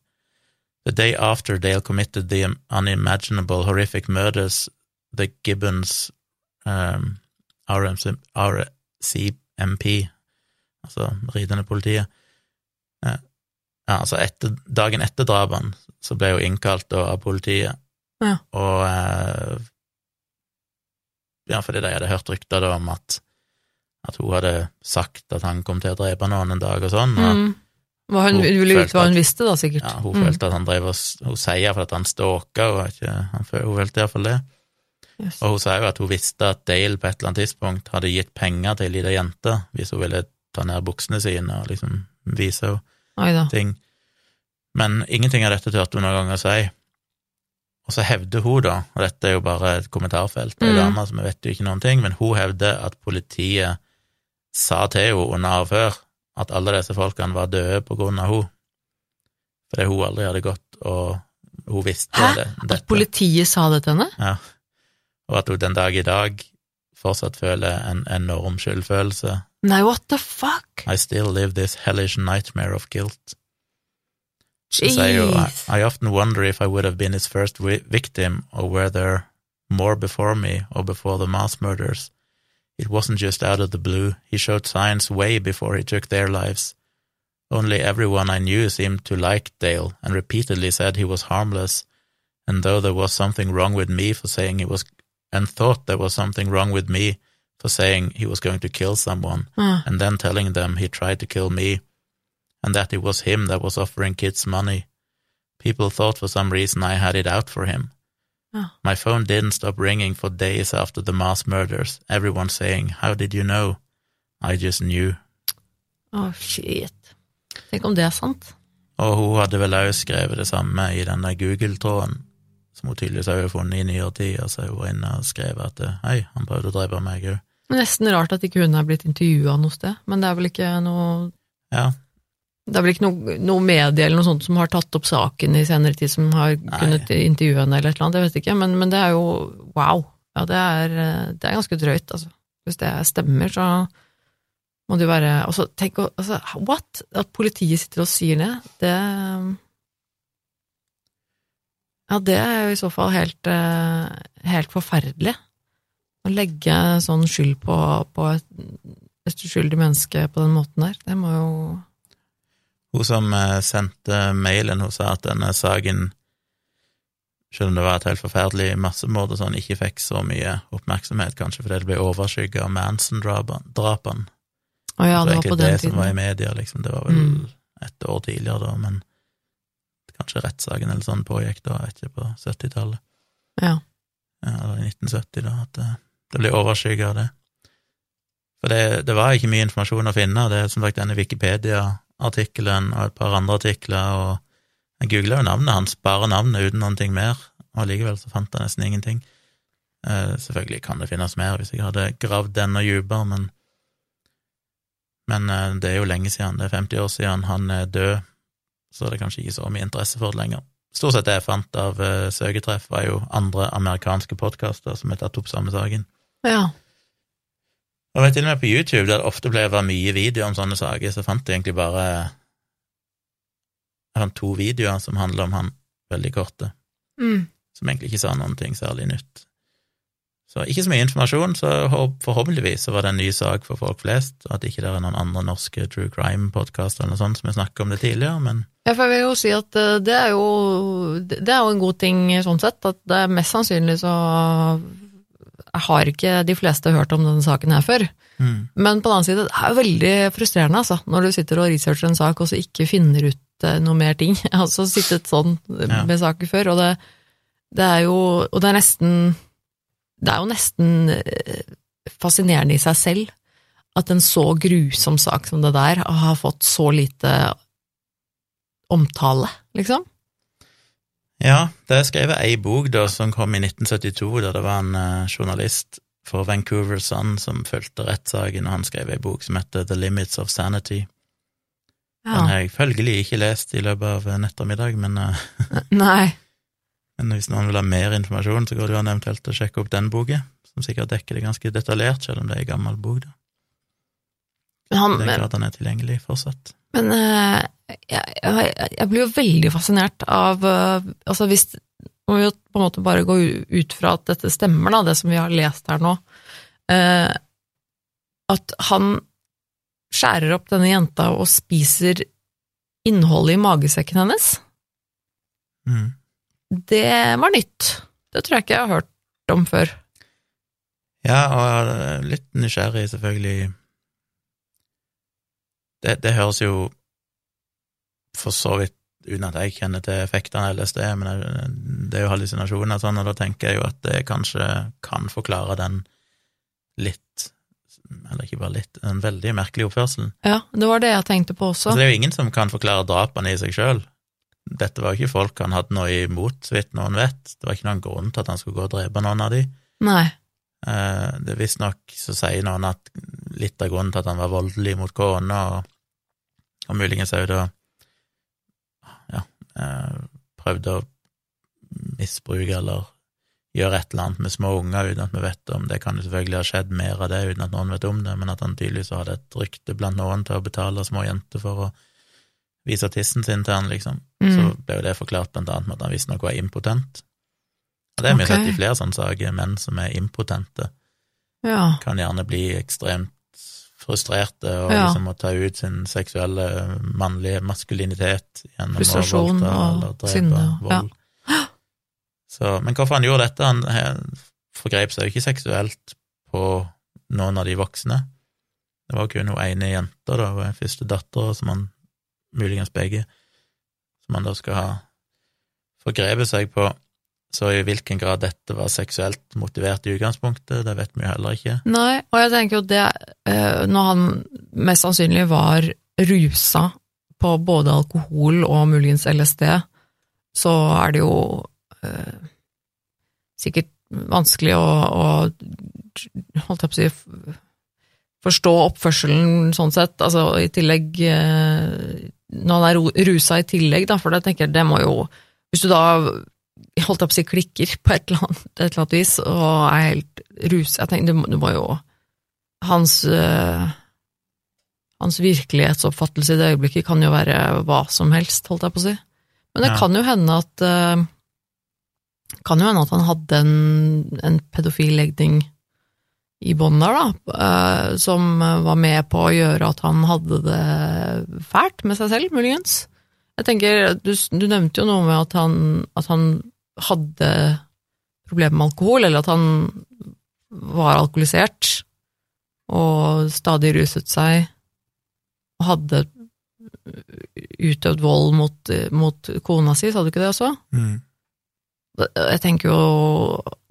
The day after Dale committed the unimaginable, horrific murders, the Gibbons um, RMC, RCMP, altså ridende politiet eh, ja, altså etter, Dagen etter drapene så ble hun innkalt da av politiet, Ja. og eh, Ja, fordi de hadde hørt rykter da om at at hun hadde sagt at han kom til å drepe noen en dag og sånn, og Mm. Hva hun, Hun ville vite hva hun visste, da, sikkert. ja, hun Mm. følte at han drev og Hun sier for at han stalka, og ikke, han, hun følte iallfall det. Yes. Og hun sa jo at hun visste at Dale på et eller annet tidspunkt hadde gitt penger til ei lita jente hvis hun ville ta ned buksene sine og liksom vise henne ting. Men ingenting av dette turte hun noen gang å si. Og så hevder hun, da, og dette er jo bare et kommentarfelt, Mm. dame som vet jo ikke noen ting, men hun hevder at politiet sa til henne under avhør at alle disse folkene var døde på grunn av henne. Fordi hun aldri hadde gått, og hun visste Hæ? det. At politiet sa det til henne? Ja. Og at hun den dag i dag fortsatt føler en enorm skyldfølelse. Nei, what the fuck? I still live this hellish nightmare of guilt. Så sier Jeez. I often wonder if I would have been his first victim, or were there more before me, or before the mass murders. It wasn't just out of the blue. He showed signs way before he took their lives. Only everyone I knew seemed to like Dale, and repeatedly said he was harmless, and though there was something wrong with me for saying he was, and thought there was something wrong with me for saying he was going to kill someone, Ah, and then telling them he tried to kill me, and that it was him that was offering kids money. People thought for some reason I had it out for him. Ah. My phone didn't stop ringing for days after the mass murders, everyone saying, How did you know? I just knew. Å, shit. Tenk om det er sant. Og hun hadde vel også skrevet det samme i den der Google-tråden, som hun tydeligvis har funnet i nyere tid, og så har hun inne og skrevet at hei, han prøvde å drepe meg òg. Nesten rart at ikke hun er blitt intervjua noe sted, men det er vel ikke noe Ja, Det er vel ikke noe, noe medie eller noe sånt som har tatt opp saken i senere tid, som har kunnet intervjue henne eller et eller annet, jeg vet ikke, men, men det er jo wow. Ja, det er, det er ganske drøyt, altså. Hvis det stemmer, så må det jo være altså, Tenk å altså, What? At politiet sitter og sier det, det Ja, det er jo i så fall helt, eh, helt forferdelig. Å legge sånn skyld på, på et, et uskyldig menneske på den måten der, det må jo Hun som eh, sendte mailen, hun sa at denne saken, selv om det var et helt forferdelig massemord og sånn, ikke fikk så mye oppmerksomhet, kanskje fordi det ble overskygget av Manson-drapene. Å ja, det var egentlig det som var i media, liksom. Det var vel Mm. et år tidligere da, men kanskje rettssaken eller sånn pågikk da, ikke på 70-tallet. Ja. Ja, eller i 1970, da, at det, det ble overskygget av det. For det, det var ikke mye informasjon å finne. Det er som sagt denne Wikipedia-artikkelen og et par andre artikler, og jeg googla jo navnet hans, bare navnet uten noen ting mer, og allikevel så fant jeg nesten ingenting. Eh, selvfølgelig kan det finnes mer hvis jeg hadde gravd enda dypere, men men eh, det er jo lenge siden, det er 50 år siden han er død, så det er kanskje ikke så mye interesse for det lenger. Stort sett det jeg fant av uh, søketreff, var jo andre amerikanske podkaster som har tatt opp samme saken. ja. Og til og med på YouTube, der det ofte ble mye videoer om sånne saker, så fant jeg egentlig bare Jeg fant to videoer som handler om han, veldig korte, Mm. som egentlig ikke sa noen ting særlig nytt. Så ikke så mye informasjon, så forhåpentligvis så var det en ny sak for folk flest, og at ikke det er noen andre norske true crime-podkaster eller noe sånt som har snakket om det tidligere, men Ja, for jeg vil jo si at eh, det er jo, det er jo en god ting sånn sett, at det er mest sannsynlig så har ikke de fleste hørt om denne saken her før. mm, Men på den annen side, det er veldig frustrerende, altså, når du sitter og researcher en sak og så ikke finner ut eh, noe mer ting. [laughs] Jeg har også sittet sånn Ja. med saker før, og det, det er jo Og det er nesten Det er jo nesten eh, fascinerende i seg selv at en så grusom sak som det der har fått så lite omtale, liksom. Ja, det er skrevet ei bok da, som kom i 1972, da det var en uh, journalist for Vancouver Sun som fulgte rettssaken, og han skrev ei bok som heter The Limits of Sanity. Den har jeg følgelig ikke lest i løpet av en ettermiddag, men, uh, [laughs] Nei. [laughs] men hvis noen vil ha mer informasjon, så går det jo an eventuelt å sjekke opp den boka, som sikkert dekker det ganske detaljert, selv om det er ei gammel bok, da. Men, han, det er klart han er tilgjengelig fortsatt. men eh, jeg, jeg, jeg blir jo veldig fascinert av eh, Altså hvis Må vi jo på en måte bare gå ut fra at dette stemmer, da, det som vi har lest her nå. eh, at han skjærer opp denne jenta og spiser innholdet i magesekken hennes. Mm. Det var nytt. Det tror jeg ikke jeg har hørt om før. Ja, og litt nysgjerrig, selvfølgelig. Det, det høres jo for så vidt, uten at jeg kjenner til effektene av LSD, men det, det er jo hallusinasjoner sånn, og da tenker jeg jo at det kanskje kan forklare den litt, eller ikke bare litt, den veldig merkelige oppførselen. Ja, det var det jeg tenkte på også. Altså, det er jo ingen som kan forklare drapene i seg sjøl. Dette var jo ikke folk han hadde noe imot, så vidt noen vet. Det var ikke noen grunn til at han skulle gå og drepe noen av de. Nei. Eh, Det er Visstnok så sier noen at litt av grunnen til at han var voldelig mot kona, og, og muligens òg da prøvde å misbruke eller gjøre et eller annet med små unger uten at vi vet om det. kan jo selvfølgelig ha skjedd mer av det uten at noen vet om det, men at han tydeligvis hadde et rykte blant noen til å betale små jenter for å vise tissen sin til han, liksom. Mm. Så ble jo det forklart blant annet med at han visstnok var impotent. Og det har vi okay. sett i flere sånne saker, menn som er impotente Ja. kan gjerne bli ekstremt frustrerte og Ja. liksom må ta ut sin seksuelle mannlige maskulinitet gjennom Frustrasjon å voldta eller drepe sinne, vold. Så, men hvorfor han gjorde dette? Han forgrep seg jo ikke seksuelt på noen av de voksne. Det var kun hun ene jenta, da, den første dattera, som han muligens begge, som han da skal ha forgrepet seg på. Så i hvilken grad dette var seksuelt motivert i utgangspunktet, det vet vi jo heller ikke. Nei, og jeg tenker jo det eh, Når han mest sannsynlig var rusa på både alkohol og muligens LSD, så er det jo eh, sikkert vanskelig å, å holdt jeg på å si forstå oppførselen sånn sett, altså i tillegg eh, Når han er rusa i tillegg, da, for da tenker jeg det må jo Hvis du da holdt jeg på å si klikker på et eller annet, et eller annet vis, og er helt rus... Jeg må- du må jo Hans øh, Hans virkelighetsoppfattelse i det øyeblikket kan jo være hva som helst, holdt jeg på å si. Men det Ja. kan jo hende at øh, Kan jo hende at han hadde en, en pedofil legning i bånn der, da, øh, som var med på å gjøre at han hadde det fælt med seg selv, muligens. Jeg tenker, Du, du nevnte jo noe med at han, at han hadde problemer med alkohol, eller at han var alkoholisert og stadig ruset seg og hadde utøvd vold mot, mot kona si, sa du ikke det også? Mm. Jeg tenker jo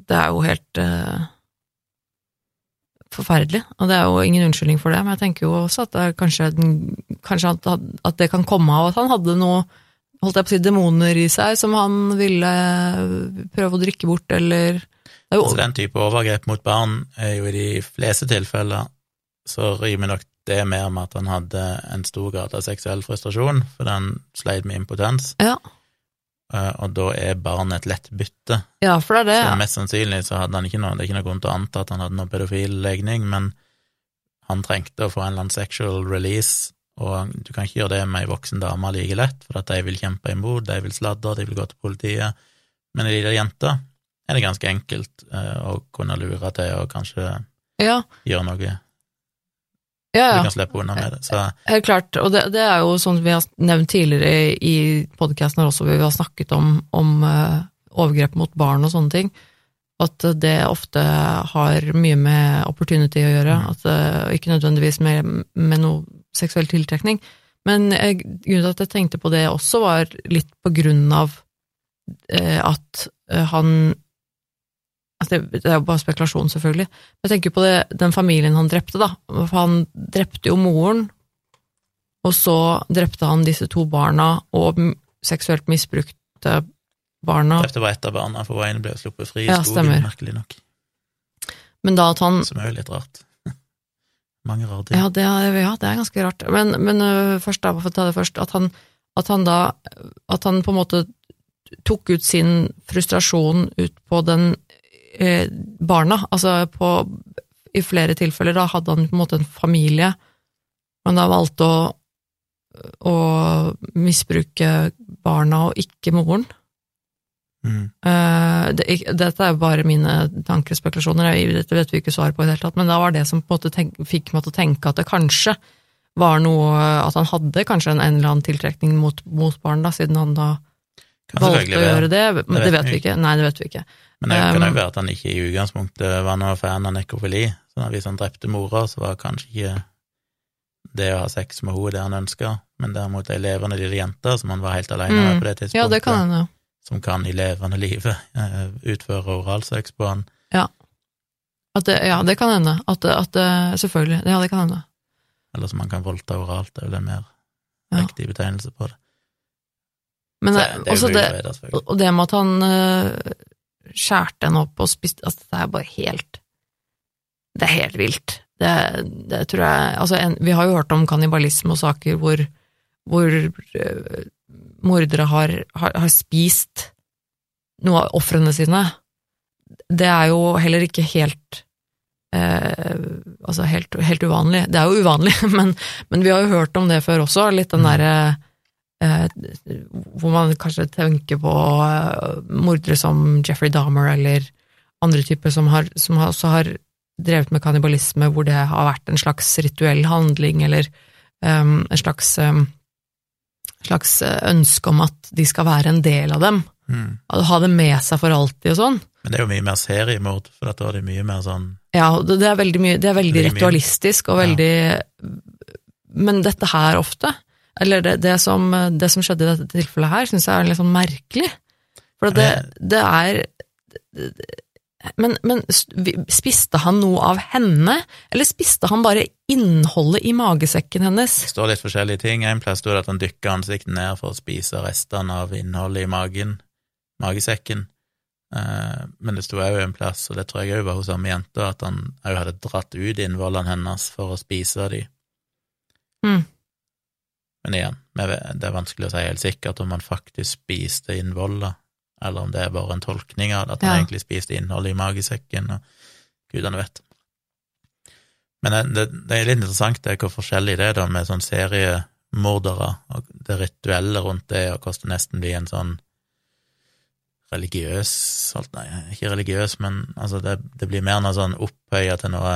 Det er jo helt eh, forferdelig, og det er jo ingen unnskyldning for det, men jeg tenker jo også at det kanskje, kanskje at, at det kan komme av at han hadde noe holdt jeg på å si, demoner i seg som han ville prøve å drikke bort, eller er jo, Altså, den type overgrep mot barn er jo i de fleste tilfeller så rimer nok det mer med at han hadde en stor grad av seksuell frustrasjon, for den sleit med impotens, Ja, eh, og da er barn et lett bytte. ja, for det er det. Så mest sannsynlig så hadde han ikke noe, det er ikke noe grunn til å anta at han hadde noe pedofil legning, men han trengte å få en eller annen sexual release, og du kan ikke gjøre det med ei voksen dame like lett, for at de vil kjempe imot, de vil sladre, de vil gå til politiet, men ei lita jente er det ganske enkelt eh, å kunne lure til og kanskje Ja, gjøre noe. ja. Du ja. kan slippe unna med det. Så Helt klart, og det, det er jo sånn vi har nevnt tidligere i podkasten her også, hvor vi har snakket om, om eh, overgrep mot barn og sånne ting, at det ofte har mye med opportunity å gjøre, Mm. at, eh, ikke nødvendigvis med, med noe seksuell tiltrekning. Men jeg, grunnen til at jeg tenkte på det også, var litt på grunn av eh, at eh, han altså det, det er jo bare spekulasjon, selvfølgelig. Jeg tenker på det, den familien han drepte, da. For han drepte jo moren, og så drepte han disse to barna, og seksuelt misbrukte barna. Drepte bare ett av barna, for Wayne ble sluppet fri i Ja, skogen, stemmer. merkelig nok. Men da at han Som er jo litt rart. Mange rare ting. Ja, det er, ja, det er ganske rart. Men, men øh, først da, for å ta det først, at han, at han da At han på en måte tok ut sin frustrasjon ut på den eh, barna. Altså på I flere tilfeller da hadde han på en måte en familie, men da valgte å, å misbruke barna og ikke moren. Mm. Eh, det, dette er jo bare mine tankespekulasjoner, dette vet vi ikke svar på i det hele tatt, men da var det som på en måte tenk, fikk meg til å tenke at det kanskje var noe At han hadde kanskje en, en eller annen tiltrekning mot, mot barn, da, siden han da valgte å gjøre det. Vet det vet vi ikke. Nei, det vet vi ikke. Men det kan jo være at han ikke i utgangspunktet var noe fan av nekrofili. Så hvis han drepte mora, så var kanskje ikke det å ha sex med henne det han ønska, men derimot ei levende lille jente som han var helt alene med Mm. på det tidspunktet, Ja, det kan hende. Som kan i levende livet eh, utføre oralsex på han. At det, ja, det kan hende. At, at selvfølgelig. Ja, det kan hende. Eller som han kan voldta oralt, det er vel en mer Ja. riktig betegnelse på det. Men det, det er også jo det, og det med at han uh, skjærte henne opp og spiste altså, Det er bare helt Det er helt vilt. Det, det tror jeg Altså, en, vi har jo hørt om kannibalisme og saker hvor, hvor øh, mordere har, har, har spist noe av ofrene sine. Det er jo heller ikke helt eh, altså helt, helt uvanlig. Det er jo uvanlig, [laughs] men, men vi har jo hørt om det før også, litt den Mm. derre eh, hvor man kanskje tenker på eh, mordere som Jeffrey Dahmer eller andre typer som, har, som også har drevet med kannibalisme, hvor det har vært en slags rituell handling eller um, en slags, em, slags eh, ønske om at de skal være en del av dem. Mm. Ha det med seg for alltid og sånn. Men det er jo mye mer seriemord, for da er det mye mer sånn Ja, det er veldig mye, det er veldig ritualistisk og Ja. veldig Men dette her ofte, eller det, det, som, det som skjedde i dette tilfellet her, syns jeg er litt sånn merkelig. For det, det er men, men spiste han noe av henne, eller spiste han bare innholdet i magesekken hennes? Det står litt forskjellige ting. En plass står det at han dykker ansiktet ned for å spise restene av innholdet i magen, magesekken. Eh, Men det sto òg en plass, og det tror jeg òg var hos samme jenta, at han òg hadde dratt ut innvollene hennes for å spise de. Mm. Men igjen, det er vanskelig å si helt sikkert om han faktisk spiste innvollet, eller om det er bare en tolkning av at han Ja. egentlig spiste innholdet i magesekken, og gudene vet. Men det, det, det er litt interessant det, hvor forskjellig det er da med sånn seriemordere, og det rituelle rundt det, og hvordan det nesten blir en sånn religiøs Nei, ikke religiøs, men altså det, det blir mer noe sånn opphøya til noe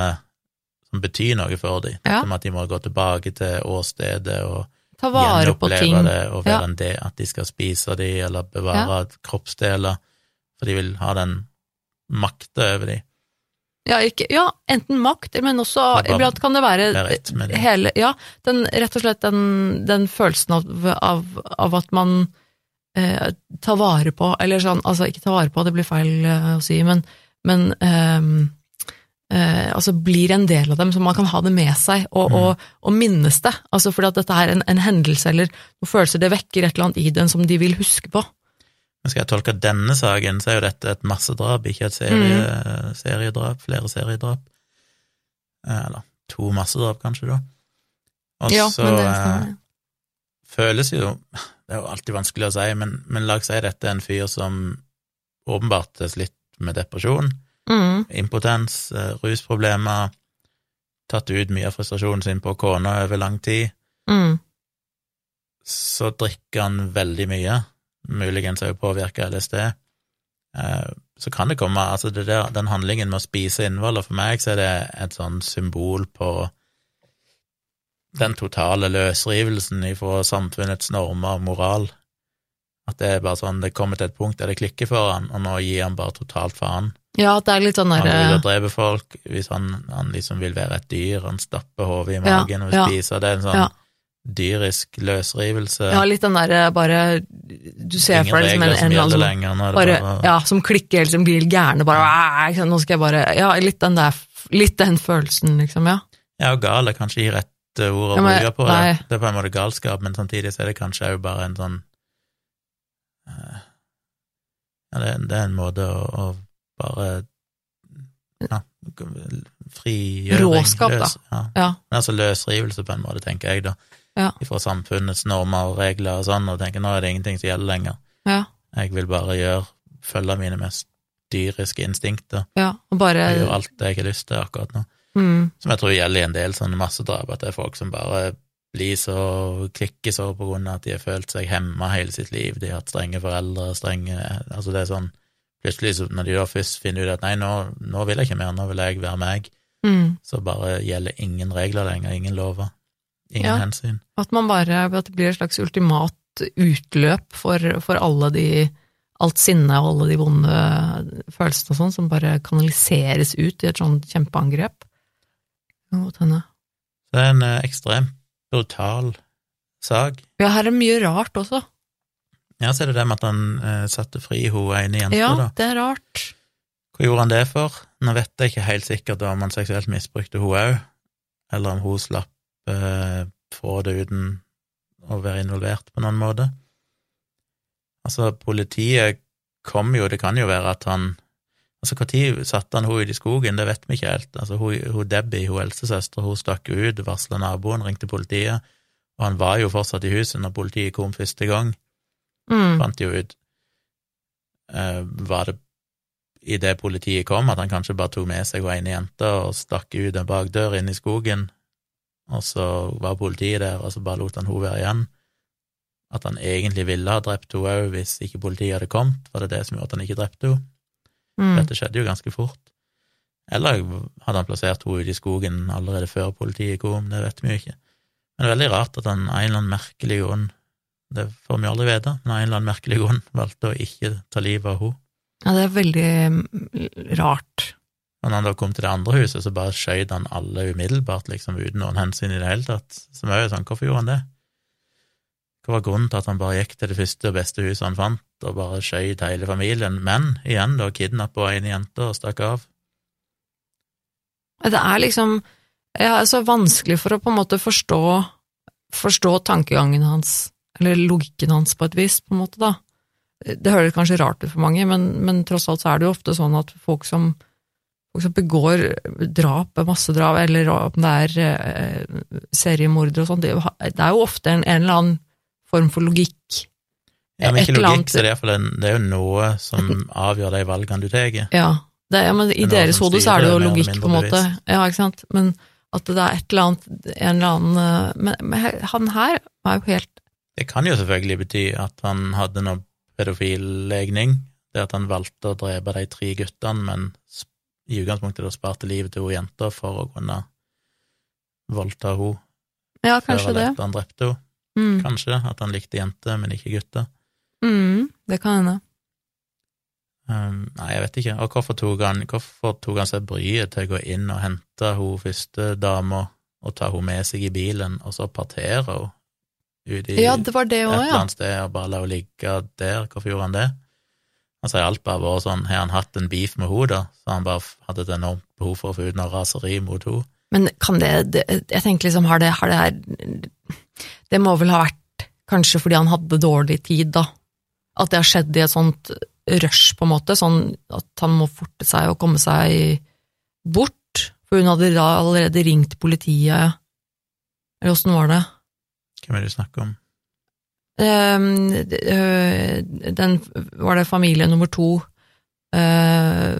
som betyr noe for dem. Ja. Som at de må gå tilbake til åstedet og Ta vare på ting. det, og være Ja. en del, at de skal spise de, eller bevare kroppsdeler, for de vil ha den makta over de. Ja, ikke, ja, enten makt, men også iblant kan det være det. hele Ja, den, rett og slett den, den følelsen av, av, av at man eh, tar vare på Eller sånn, altså ikke tar vare på, det blir feil eh, å si, men, men ehm, eh, altså blir en del av dem, så man kan ha det med seg og, Mm. og, og minnes det. Altså fordi at dette er en, en hendelse eller noen følelser, det vekker et eller annet i den som de vil huske på. Men skal jeg tolke denne saken, så er jo dette et massedrap, ikke et serie, seriedrap, flere seriedrap. Eh, Eller to massedrap, kanskje, da. Og Ja, så men det eh, føles jo Det er jo alltid vanskelig å si, men, men la oss si dette er en fyr som åpenbart har slitt med depresjon, Mm, impotens, eh, rusproblemer, tatt ut mye av frustrasjonen sin på kona over lang tid. mm, så drikker han veldig mye, muligens også påvirka LSD. Eh, så kan det komme altså det der, Den handlingen med å spise innvoller, for meg så er det et sånn symbol på den totale løsrivelsen ifra samfunnets normer og moral. At det er bare sånn, det kommer til et punkt der det klikker for han, og nå gir han bare totalt faen. Ja, at det er litt sånn der, Han vil jo drepe folk hvis han, han liksom vil være et dyr, han stapper hodet i Ja, og vil ja, spise, det er en sånn ja. dyrisk løsrivelse. Ja, litt den derre bare Du ser Ingen for deg liksom en, en eller annen som bare, bare ja, som klikker helt som blir gærne, bare ja. Nå skal jeg bare Ja, litt den der Litt den følelsen, liksom, ja. Ja, og gal er kanskje ikke rett eh, ord å bruke på det. Det er på en måte galskap, men samtidig så er det kanskje òg bare en sånn eh, Ja, det, det er en måte å, å bare Ja, frigjøring Råskap, da. løs, Ja. Ja. Men altså løsrivelse, på en måte, tenker jeg, da. Ja. Fra samfunnets normer og regler og sånn, og tenker nå er det ingenting som gjelder lenger. Ja. Jeg vil bare gjøre følge mine mest dyriske instinkter. ja og bare Jeg gjør alt det jeg har lyst til akkurat nå. mm, Som jeg tror gjelder i en del sånne massedrap, at det er folk som bare blir så klikker så på grunn av at de har følt seg hemma hele sitt liv, de har hatt strenge foreldre, strenge Altså det er sånn Plutselig, når de da først finner ut at nei, nå, nå vil jeg ikke mer, nå vil jeg være meg, mm, så bare gjelder ingen regler lenger, ingen lover, ingen Ja. hensyn. At man bare At det blir et slags ultimat utløp for, for alle de alt sinnet og alle de vonde følelsene og sånn, som bare kanaliseres ut i et sånt kjempeangrep. Det godt hende. Det er en eh, ekstremt brutal sak. Ja, her er mye rart også. Ja, så er det det med at han eh, satte fri hun ene jenta, Ja, da. det er rart. Hva gjorde han det for? Nå vet jeg ikke helt sikkert om han seksuelt misbrukte hun òg, eller om hun slapp eh, få det uten å være involvert på noen måte. Altså, politiet kom jo, det kan jo være at han Altså, når satte han henne ut i skogen, det vet vi ikke helt. Altså, hun, hun Debbie, hun helsesøster, hun stakk ut, varsla naboen, ringte politiet, og han var jo fortsatt i huset når politiet kom første gang Mm. fant jo ut Uh, Var det i det politiet kom, at han kanskje bare tok med seg hun ene jenta og stakk ut en bakdør inn i skogen, og så var politiet der, og så bare lot han hun være igjen. At han egentlig ville ha drept henne òg hvis ikke politiet hadde kommet, var det det som gjorde at han ikke drepte henne? Mm. Dette skjedde jo ganske fort. Eller hadde han plassert henne ute i skogen allerede før politiet kom, det vet vi jo ikke. Men det er veldig rart at han av en eller annen merkelig grunn, det får vi aldri vite, men av en eller annen merkelig grunn valgte å ikke ta livet av henne. Ja, det er veldig mm, rart. Og når han da kom til det andre huset, så bare skjøt han alle umiddelbart, liksom uten noen hensyn i det hele tatt. Som er jo sånn, hvorfor gjorde han det? Hva var grunnen til at han bare gikk til det første og beste huset han fant, og bare skøyt hele familien, men igjen da kidnappa en jente og stakk av? Det er liksom ja, så vanskelig for å på en måte forstå, forstå tankegangen hans, eller logikken hans på et vis, på en måte, da. Det høres kanskje rart ut for mange, men, men tross alt så er det jo ofte sånn at folk som, folk som begår drap, massedrap, eller om det er eh, seriemordere og sånn, det, er det er jo ofte en, en eller annen form for logikk. Ja, men ikke logikk, så det er, en- det er jo noe som avgjør de valgene du tar. Ja, det, ja men i er deres hode så er det jo logikk, på en måte. Ja, ikke sant. Men at det er et eller annet, en eller annen eh, Men, men han her var jo helt Det kan jo selvfølgelig bety at han hadde noe pedofillegning, det at han valgte å drepe de tre guttene, men i utgangspunktet da sparte livet til hun jenta for å kunne voldta henne Ja, kanskje det. Før han drepte henne. Mm. Kanskje at han likte jenter, men ikke gutter. Mm, det kan hende. Um, nei, jeg vet ikke. Og hvorfor tok han, hvorfor tok han seg bryet til å gå inn og hente hun første dama og ta henne med seg i bilen, og så partere henne ut i Ja, det var det et òg, eller ja. annet sted og bare la henne ligge der. Hvorfor gjorde han det? Altså, sier alt bare vært sånn, har han hatt en beef med henne, da, så han bare hadde et enormt behov for å få ut noe raseri mot henne? Men kan det, det Jeg tenker liksom, har det, har det her Det må vel ha vært kanskje fordi han hadde dårlig tid, da. At det har skjedd i et sånt rush, på en måte, sånn at han må forte seg og komme seg bort. For hun hadde da allerede ringt politiet. Eller åssen var det? Hvem er det du snakker om? Um, den var det familie nummer to, uh,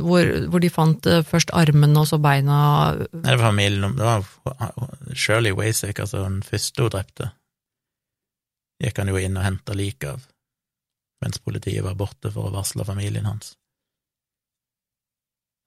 hvor, hvor de fant først armene og så beina Nei, det var familien Det var Shirley Wasek, altså den første hun drepte. Gikk han jo inn og henta liket av, mens politiet var borte for å varsle familien hans.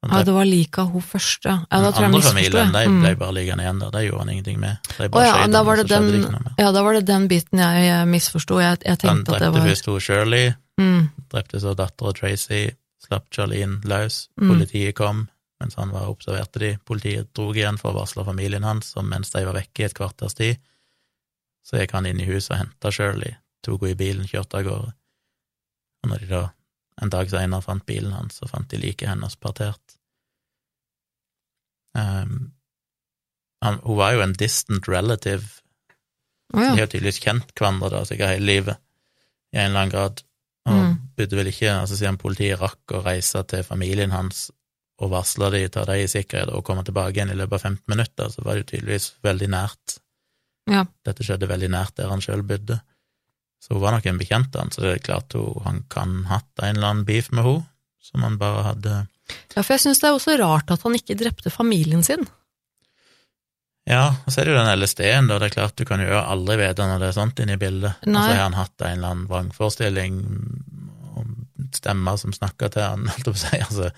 Han Ja, det var like av hun første. Ja, den andre familien, de Mm. ble bare liggende igjen der. Det gjorde han ingenting med. De ja, skjøt da var det den, det ikke noe mer. ja, da var det den biten jeg misforsto. Jeg, jeg Han tenkte at det drepte var først hun Shirley, mm, drepte så dattera Tracy, slapp Charlene løs. Mm. Politiet kom mens han var observerte de. Politiet drog igjen for å varsle familien hans, og mens de var vekke i et kvarters tid, så gikk han inn i huset og henta Shirley, tok henne i bilen, kjørte av gårde. Og når de da en dag senere fant bilen hans, så fant de liket hennes partert. Um, han, hun var jo en distant relative Å de har jo tydeligvis kjent hverandre da, sikkert hele livet, i en eller annen grad. Og Mm. burde vel ikke, altså siden politiet rakk å reise til familien hans og varsle de, ta de i sikkerhet og komme tilbake igjen i løpet av 15 minutter, så var det jo tydeligvis veldig nært. Ja. Dette skjedde veldig nært der han sjøl bodde. Så hun var nok en bekjent av han, så det er klart hun, han kan hatt en eller annen beef med henne, som han bare hadde ja, for jeg syns det er også rart at han ikke drepte familien sin. Ja, og så er det jo den LSD-en, da. Det er klart du kan jo aldri vite når det er sånt inne i bildet. Og så har han hatt en eller annen vrangforestilling om stemmer som snakker til han, [laughs] holdt jeg på å si, altså,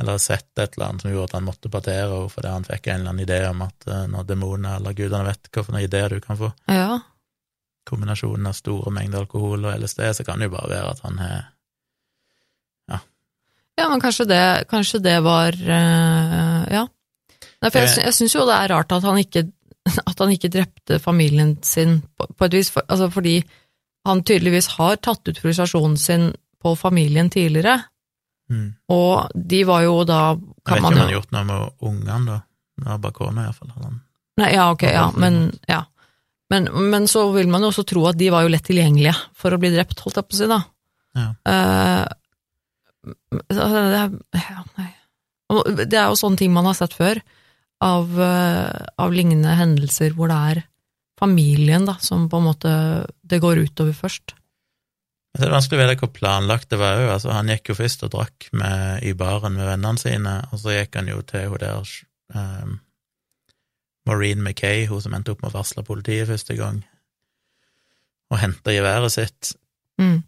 eller sett et eller annet som gjorde at han måtte partere henne fordi han fikk en eller annen idé om at eh, når demoner eller gudene vet noen ideer du kan få, Ja. Kombinasjonen av store mengder alkohol og LSD, så kan det jo bare være at han har Ja, men kanskje det, kanskje det var eh, Ja. Nei, for jeg, jeg syns jo det er rart at han ikke, [laughs] at han ikke drepte familien sin på, på et vis, for, altså fordi han tydeligvis har tatt ut frustrasjonen sin på familien tidligere, mm. og de var jo da kan Jeg vet ikke man om han har gjort noe med ungene, da. Med kona, iallfall. Han Nei, ja, ok, ja, men ja. Men, men så vil man jo også tro at de var jo lett tilgjengelige for å bli drept, holdt jeg på å si, da. Ja. Altså, det, er, ja. Det er jo sånne ting man har sett før, av, eh, av lignende hendelser hvor det er familien da, som på en måte det går utover først. Det er vanskelig å vite hvor planlagt det var òg. Altså, han gikk jo først og drakk med, i baren med vennene sine, og så gikk han jo til hun der um, Maureen Mackay, hun som endte opp med å varsle politiet første gang, og hente geværet sitt. Mm.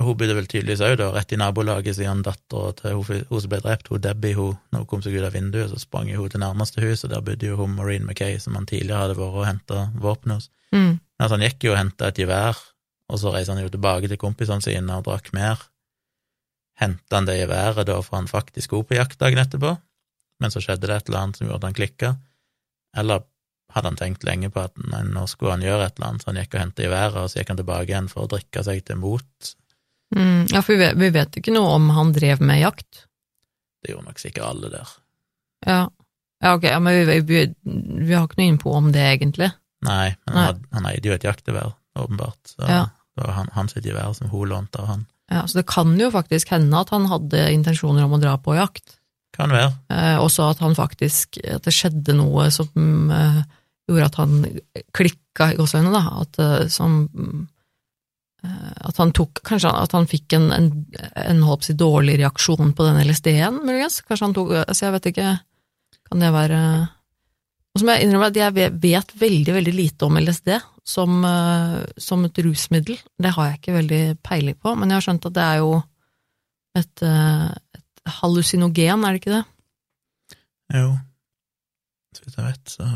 Hun bodde vel tydeligvis òg rett i nabolaget, siden dattera til hun, hun som ble drept, hun Debbie, hun, når hun kom seg ut av vinduet, så sprang hun til nærmeste hus, og der bodde jo hun Maureen Mackay, som han tidligere hadde vært og henta våpen hos. Mm. Altså, han gikk jo og henta et gevær, og så reiste han jo tilbake til kompisene sine og drakk mer. Henta han det geværet da for han faktisk skulle på jakt dagen etterpå, men så skjedde det et eller annet som gjorde at han klikka, eller hadde han tenkt lenge på at nei, nå skulle han gjøre et eller annet, så han gikk og hentet i været, og så gikk han tilbake igjen for å drikke seg til mot. Mm. Ja, for vi vet, vi vet ikke noe om han drev med jakt. Det gjorde nok sikkert alle der. Ja, ja ok, ja, men vi, vi, vi har ikke noe innpå om det, egentlig. Nei, men Nei. han, han eide jo et jaktgevær, åpenbart, så Ja. det var han, hans gevær som hun lånte av han. Ja, så det kan jo faktisk hende at han hadde intensjoner om å dra på jakt. Kan være. Eh, også at han faktisk At det skjedde noe som eh, gjorde at han klikka i gåseøynene, da. At, eh, som eh, At han tok Kanskje at han fikk en, en, en si, dårlig reaksjon på den LSD-en, muligens? Kanskje han tok Altså, jeg vet ikke. Kan det være Og så må jeg innrømme at jeg vet, veldig, veldig lite om LSD som, eh, som et rusmiddel. Det har jeg ikke veldig peiling på, men jeg har skjønt at det er jo et, et hallusinogen, er det ikke det? Jo, så vidt jeg vet, så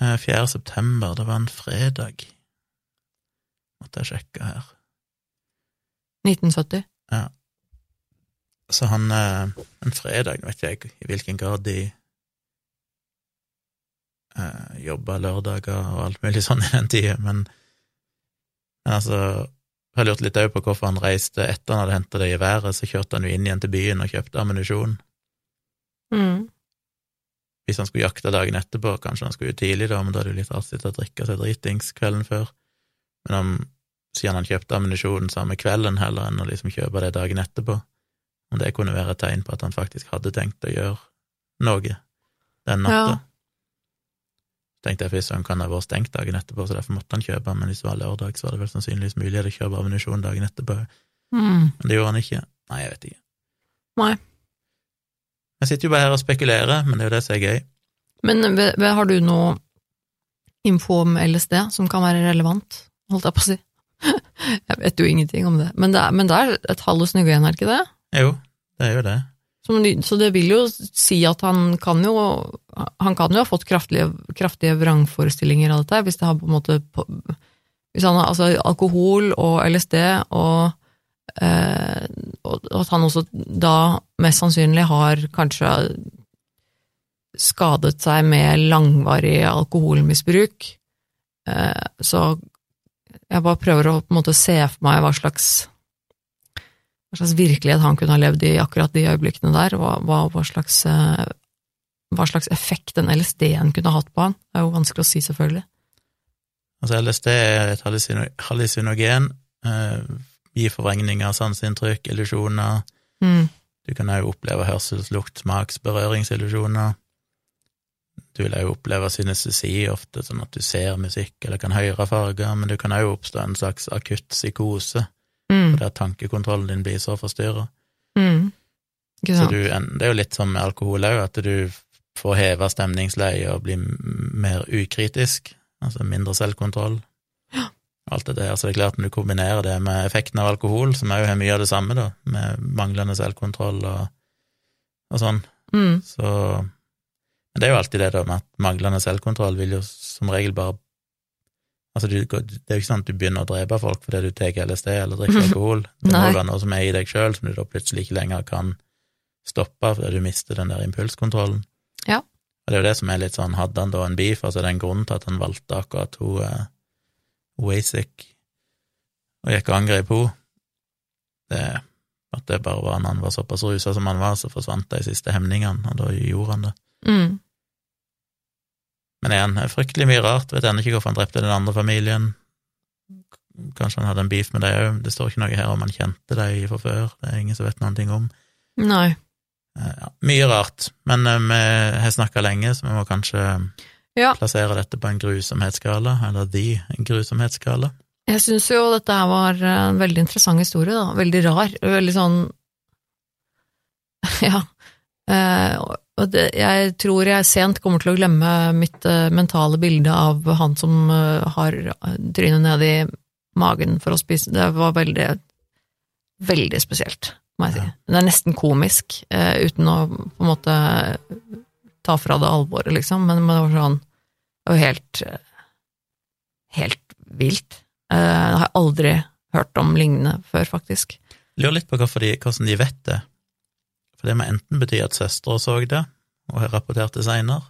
eh, 4. september, det var en fredag. Måtte jeg sjekke her. 1970. Ja. Så han eh, En fredag, vet jeg i hvilken grad de eh, jobba lørdager og alt mulig sånn i den tida, men, men altså Jeg har lurt litt òg på hvorfor han reiste etter han hadde henta det geværet, så kjørte han jo inn igjen til byen og kjøpte ammunisjon. Mm. hvis han skulle jakte dagen etterpå, kanskje han skulle jo tidlig da, men da er det jo litt rart å drikke seg dritings kvelden før. Men om, siden han kjøpte ammunisjonen samme kvelden heller enn å liksom kjøpe det dagen etterpå, om det kunne være et tegn på at han faktisk hadde tenkt å gjøre noe den natta. Ja. Tenkte jeg fy han kan ha vært stengt dagen etterpå, så derfor måtte han kjøpe, men hvis det var lørdag, så var det vel sannsynligvis mulighet å kjøpe ammunisjon dagen etterpå. Mm. Men det gjorde han ikke. Nei, jeg vet ikke. Nei. Jeg sitter jo bare her og spekulerer, men det er jo det som er gøy. Men har du noe info om LSD som kan være relevant, holdt jeg på å si? [laughs] Jeg vet jo ingenting om det, men det er, men det er et igjen, er det ikke det? Jo, det er jo det. Så det vil jo si at han kan jo Han kan jo ha fått kraftige, kraftige vrangforestillinger av dette, hvis det har på en måte Hvis han har altså alkohol og LSD og eh, og at han også da mest sannsynlig har kanskje skadet seg med langvarig alkoholmisbruk. Eh, så jeg bare prøver å på en måte se for meg hva slags, hva slags virkelighet han kunne ha levd i akkurat de øyeblikkene der, hva, hva, slags, eh, hva slags effekt den LSD-en kunne ha hatt på han. Det er jo vanskelig å si, selvfølgelig. Altså, LSD er et hallusinogen, eh, gir forvrengninger, sanseinntrykk, illusjoner. Mm. Du kan òg oppleve hørsels-, lukt-, smaks-, berøringsillusjoner. Du vil òg oppleve synestesi ofte, sånn at du ser musikk eller kan høre farger, men du kan òg oppstå en slags akutt psykose, mm. der tankekontrollen din blir så forstyrra. Mm. Så du, det er jo litt som med alkohol òg, at du får heva stemningsleie og blir mer ukritisk, altså mindre selvkontroll. Ja. Alt det der. Så det er klart, når du kombinerer det med effekten av alkohol, som òg har mye av det samme, da, med manglende selvkontroll og, og sånn, mm. så men det er jo alltid det da med at manglende selvkontroll vil jo som regel bare Altså, du, det er jo ikke sånn at du begynner å drepe folk fordi du tar LSD eller drikker [laughs] alkohol. Det må være noe som er i deg sjøl, som du da plutselig ikke lenger kan stoppe fordi du mister den der impulskontrollen. Ja. Og det er jo det som er litt sånn, hadde han da en beef, altså det er en grunn til at han valgte akkurat hun uh, Wasik og gikk og angrep henne. Det, at det bare var når han var såpass rusa som han var, så forsvant de siste hemningene, og da gjorde han det. Mm. Men igjen, fryktelig mye rart. Vet ennå ikke hvorfor han drepte den andre familien. Kanskje han hadde en beef med dem òg. Det står ikke noe her om han kjente dem fra før. Det er ingen som vet noen ting om. Nei. Eh, ja, mye rart. Men uh, vi har snakka lenge, så vi må kanskje ja. plassere dette på en grusomhetsskala, eller de en grusomhetsskala. Jeg syns jo dette her var en veldig interessant historie, da. Veldig rar. Veldig sånn [laughs] Ja. Uh, og det, jeg tror jeg sent kommer til å glemme mitt uh, mentale bilde av han som uh, har trynet ned i magen for å spise. Det var veldig, veldig spesielt, må jeg si. Ja. Det er nesten komisk, uh, uten å på en måte ta fra det alvoret, liksom, men, men det var sånn Det var helt helt vilt. Det har jeg aldri hørt om lignende før, faktisk. Lurer litt på de, hvordan de vet det. For det må enten bety at søstera så det, og har rapportert det seinere.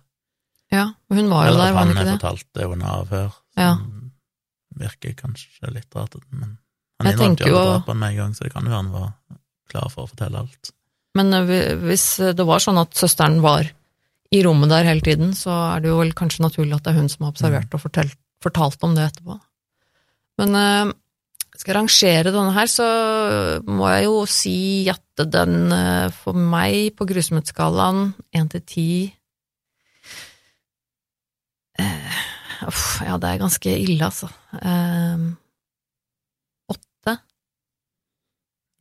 Ja, hun var jo der, var hun ikke det? Eller at han har fortalt det under avhør, ja. virker kanskje litt rart, men han innrømte jo alle drapene med en gang, så det kan jo være han var klar for å fortelle alt. Men hvis det var sånn at søsteren var i rommet der hele tiden, så er det jo vel kanskje naturlig at det er hun som har observert mm. og fortalt, fortalt om det etterpå. Men skal jeg rangere denne her, så må jeg jo si at den uh, for meg på grusomhetsskalaen én til ti uh, Ja, det er ganske ille, altså. Åtte?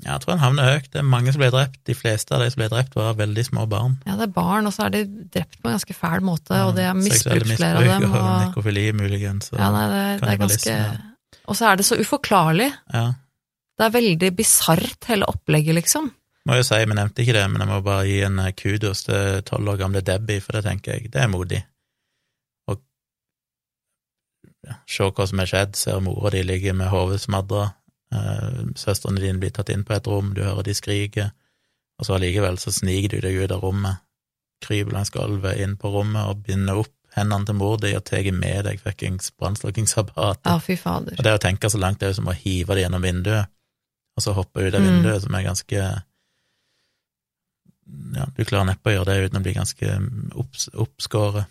Ja, jeg tror han havner høyt. Det er mange som ble drept. De fleste av de som ble drept, var veldig små barn. Ja, det er barn, og så er de drept på en ganske fæl måte, ja, og det er misbrukt flere av dem. Og... Nekrofili, muligens. Ja, nei, det, det er ganske Og så er det så uforklarlig. Ja. Det er veldig bisart, hele opplegget, liksom. Må jo si, vi nevnte ikke det, men jeg må bare gi en kudos til tolv år gamle Debbie, for det tenker jeg, det er modig. Og ja, se hva som er skjedd, ser mora di ligge med hodet smadra, eh, søstrene dine blir tatt inn på et rom, du hører de skriker, og så allikevel så sniker du deg ut av rommet, kryper langs gulvet inn på rommet og binder opp hendene til mor di og tar med deg fuckings brannslukningsapparatet. Ja, fy fader. Og det å tenke så langt, det er jo som å hive det gjennom vinduet, og så hoppe ut av vinduet, mm. som er ganske Ja, du klarer neppe å gjøre det uten å bli ganske opps, oppskåret.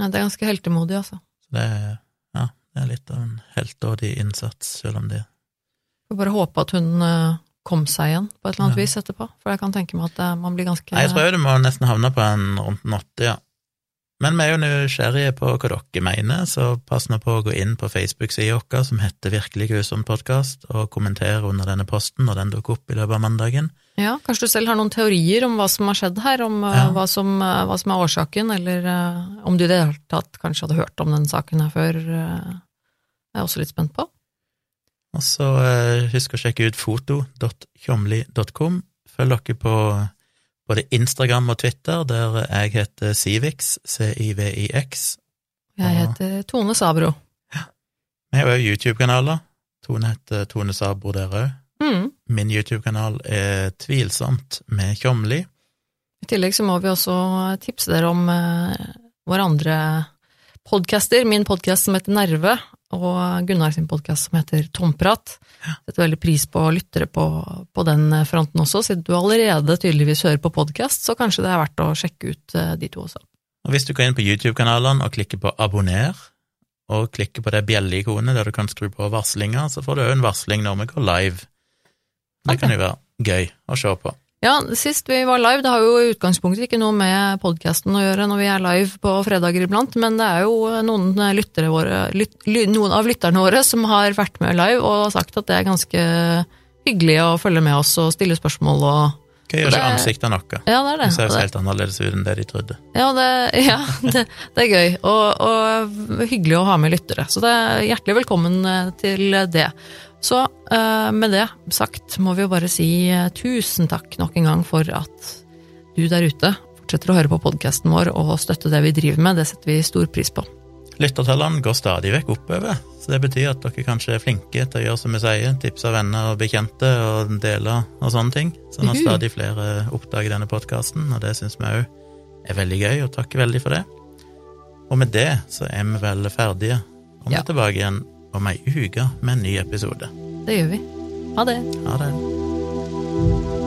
Ja, det er ganske heltemodig, altså. Så det er, ja, det er litt av en heltådig innsats, selv om de Får bare håpe at hun uh, kom seg igjen på et eller annet ja. vis etterpå, for jeg kan tenke meg at uh, man blir ganske Nei, Jeg tror jo du må nesten havne på en rundt en åtte, ja. Men vi er jo nysgjerrige på hva dere mener, så pass nå på å gå inn på Facebook-sida vår som heter Virkelig grusom podkast, og kommentere under denne posten når den dukker opp i løpet av mandagen. Ja, kanskje du selv har noen teorier om hva som har skjedd her, om uh, ja. hva, som, uh, hva, som, er årsaken, eller uh, om du i det hele tatt kanskje hadde hørt om den saken her før. jeg er også litt spent på. Og så husk å sjekke ut foto.tjomli.com. Følg dere på både Instagram og Twitter, der jeg heter Civix, C-I-V-I-X. Jeg heter Tone Sabro. Vi har òg YouTube-kanaler. Tone heter Tone Sabro der òg. Min YouTube-kanal er Tvilsomt med Tjomli. I tillegg så må vi også tipse dere om eh, våre andre podcaster. Min podkast som heter Nerve, og Gunnar sin podkast som heter Tomprat. Setter veldig pris på lyttere på, på den fronten også, siden du allerede tydeligvis hører på podkast, så kanskje det er verdt å sjekke ut eh, de to også. Og hvis du går inn på YouTube-kanalene og klikker på abonner, og klikker på det bjelleikonet der du kan skru på varslinger, så får du òg en varsling når vi går live. Det kan jo være gøy å se på. Ja, sist vi var live, det har jo i utgangspunktet ikke noe med podkasten å gjøre når vi er live på fredager iblant, men det er jo noen, våre, lyt, noen av lytterne våre som har vært med live og sagt at det er ganske hyggelig å følge med oss og stille spørsmål og Hva gjør ikke ansiktene våre. Ja, det er det. Det ser jo helt annerledes ut enn det de trodde. Ja, det, ja, [laughs] det, det er gøy, og, og hyggelig å ha med lyttere. Så det er hjertelig velkommen eh, til det. Så eh, med det sagt må vi jo bare si eh, tusen takk nok en gang for at du der ute fortsetter å høre på podkasten vår og støtte det vi driver med. Det setter vi stor pris på. Lyttertallene går stadig vekk oppover, så det betyr at dere kanskje er flinke til å gjøre som vi sier, tipse venner og bekjente og dele og sånne ting, sånn at stadig flere oppdager denne podkasten, og det syns vi òg er veldig gøy, og takker veldig for det. Og med det så er vi vel ferdige, og vi Ja. tilbake igjen om ei uke med en ny episode. Det gjør vi. Ha det. Ha det.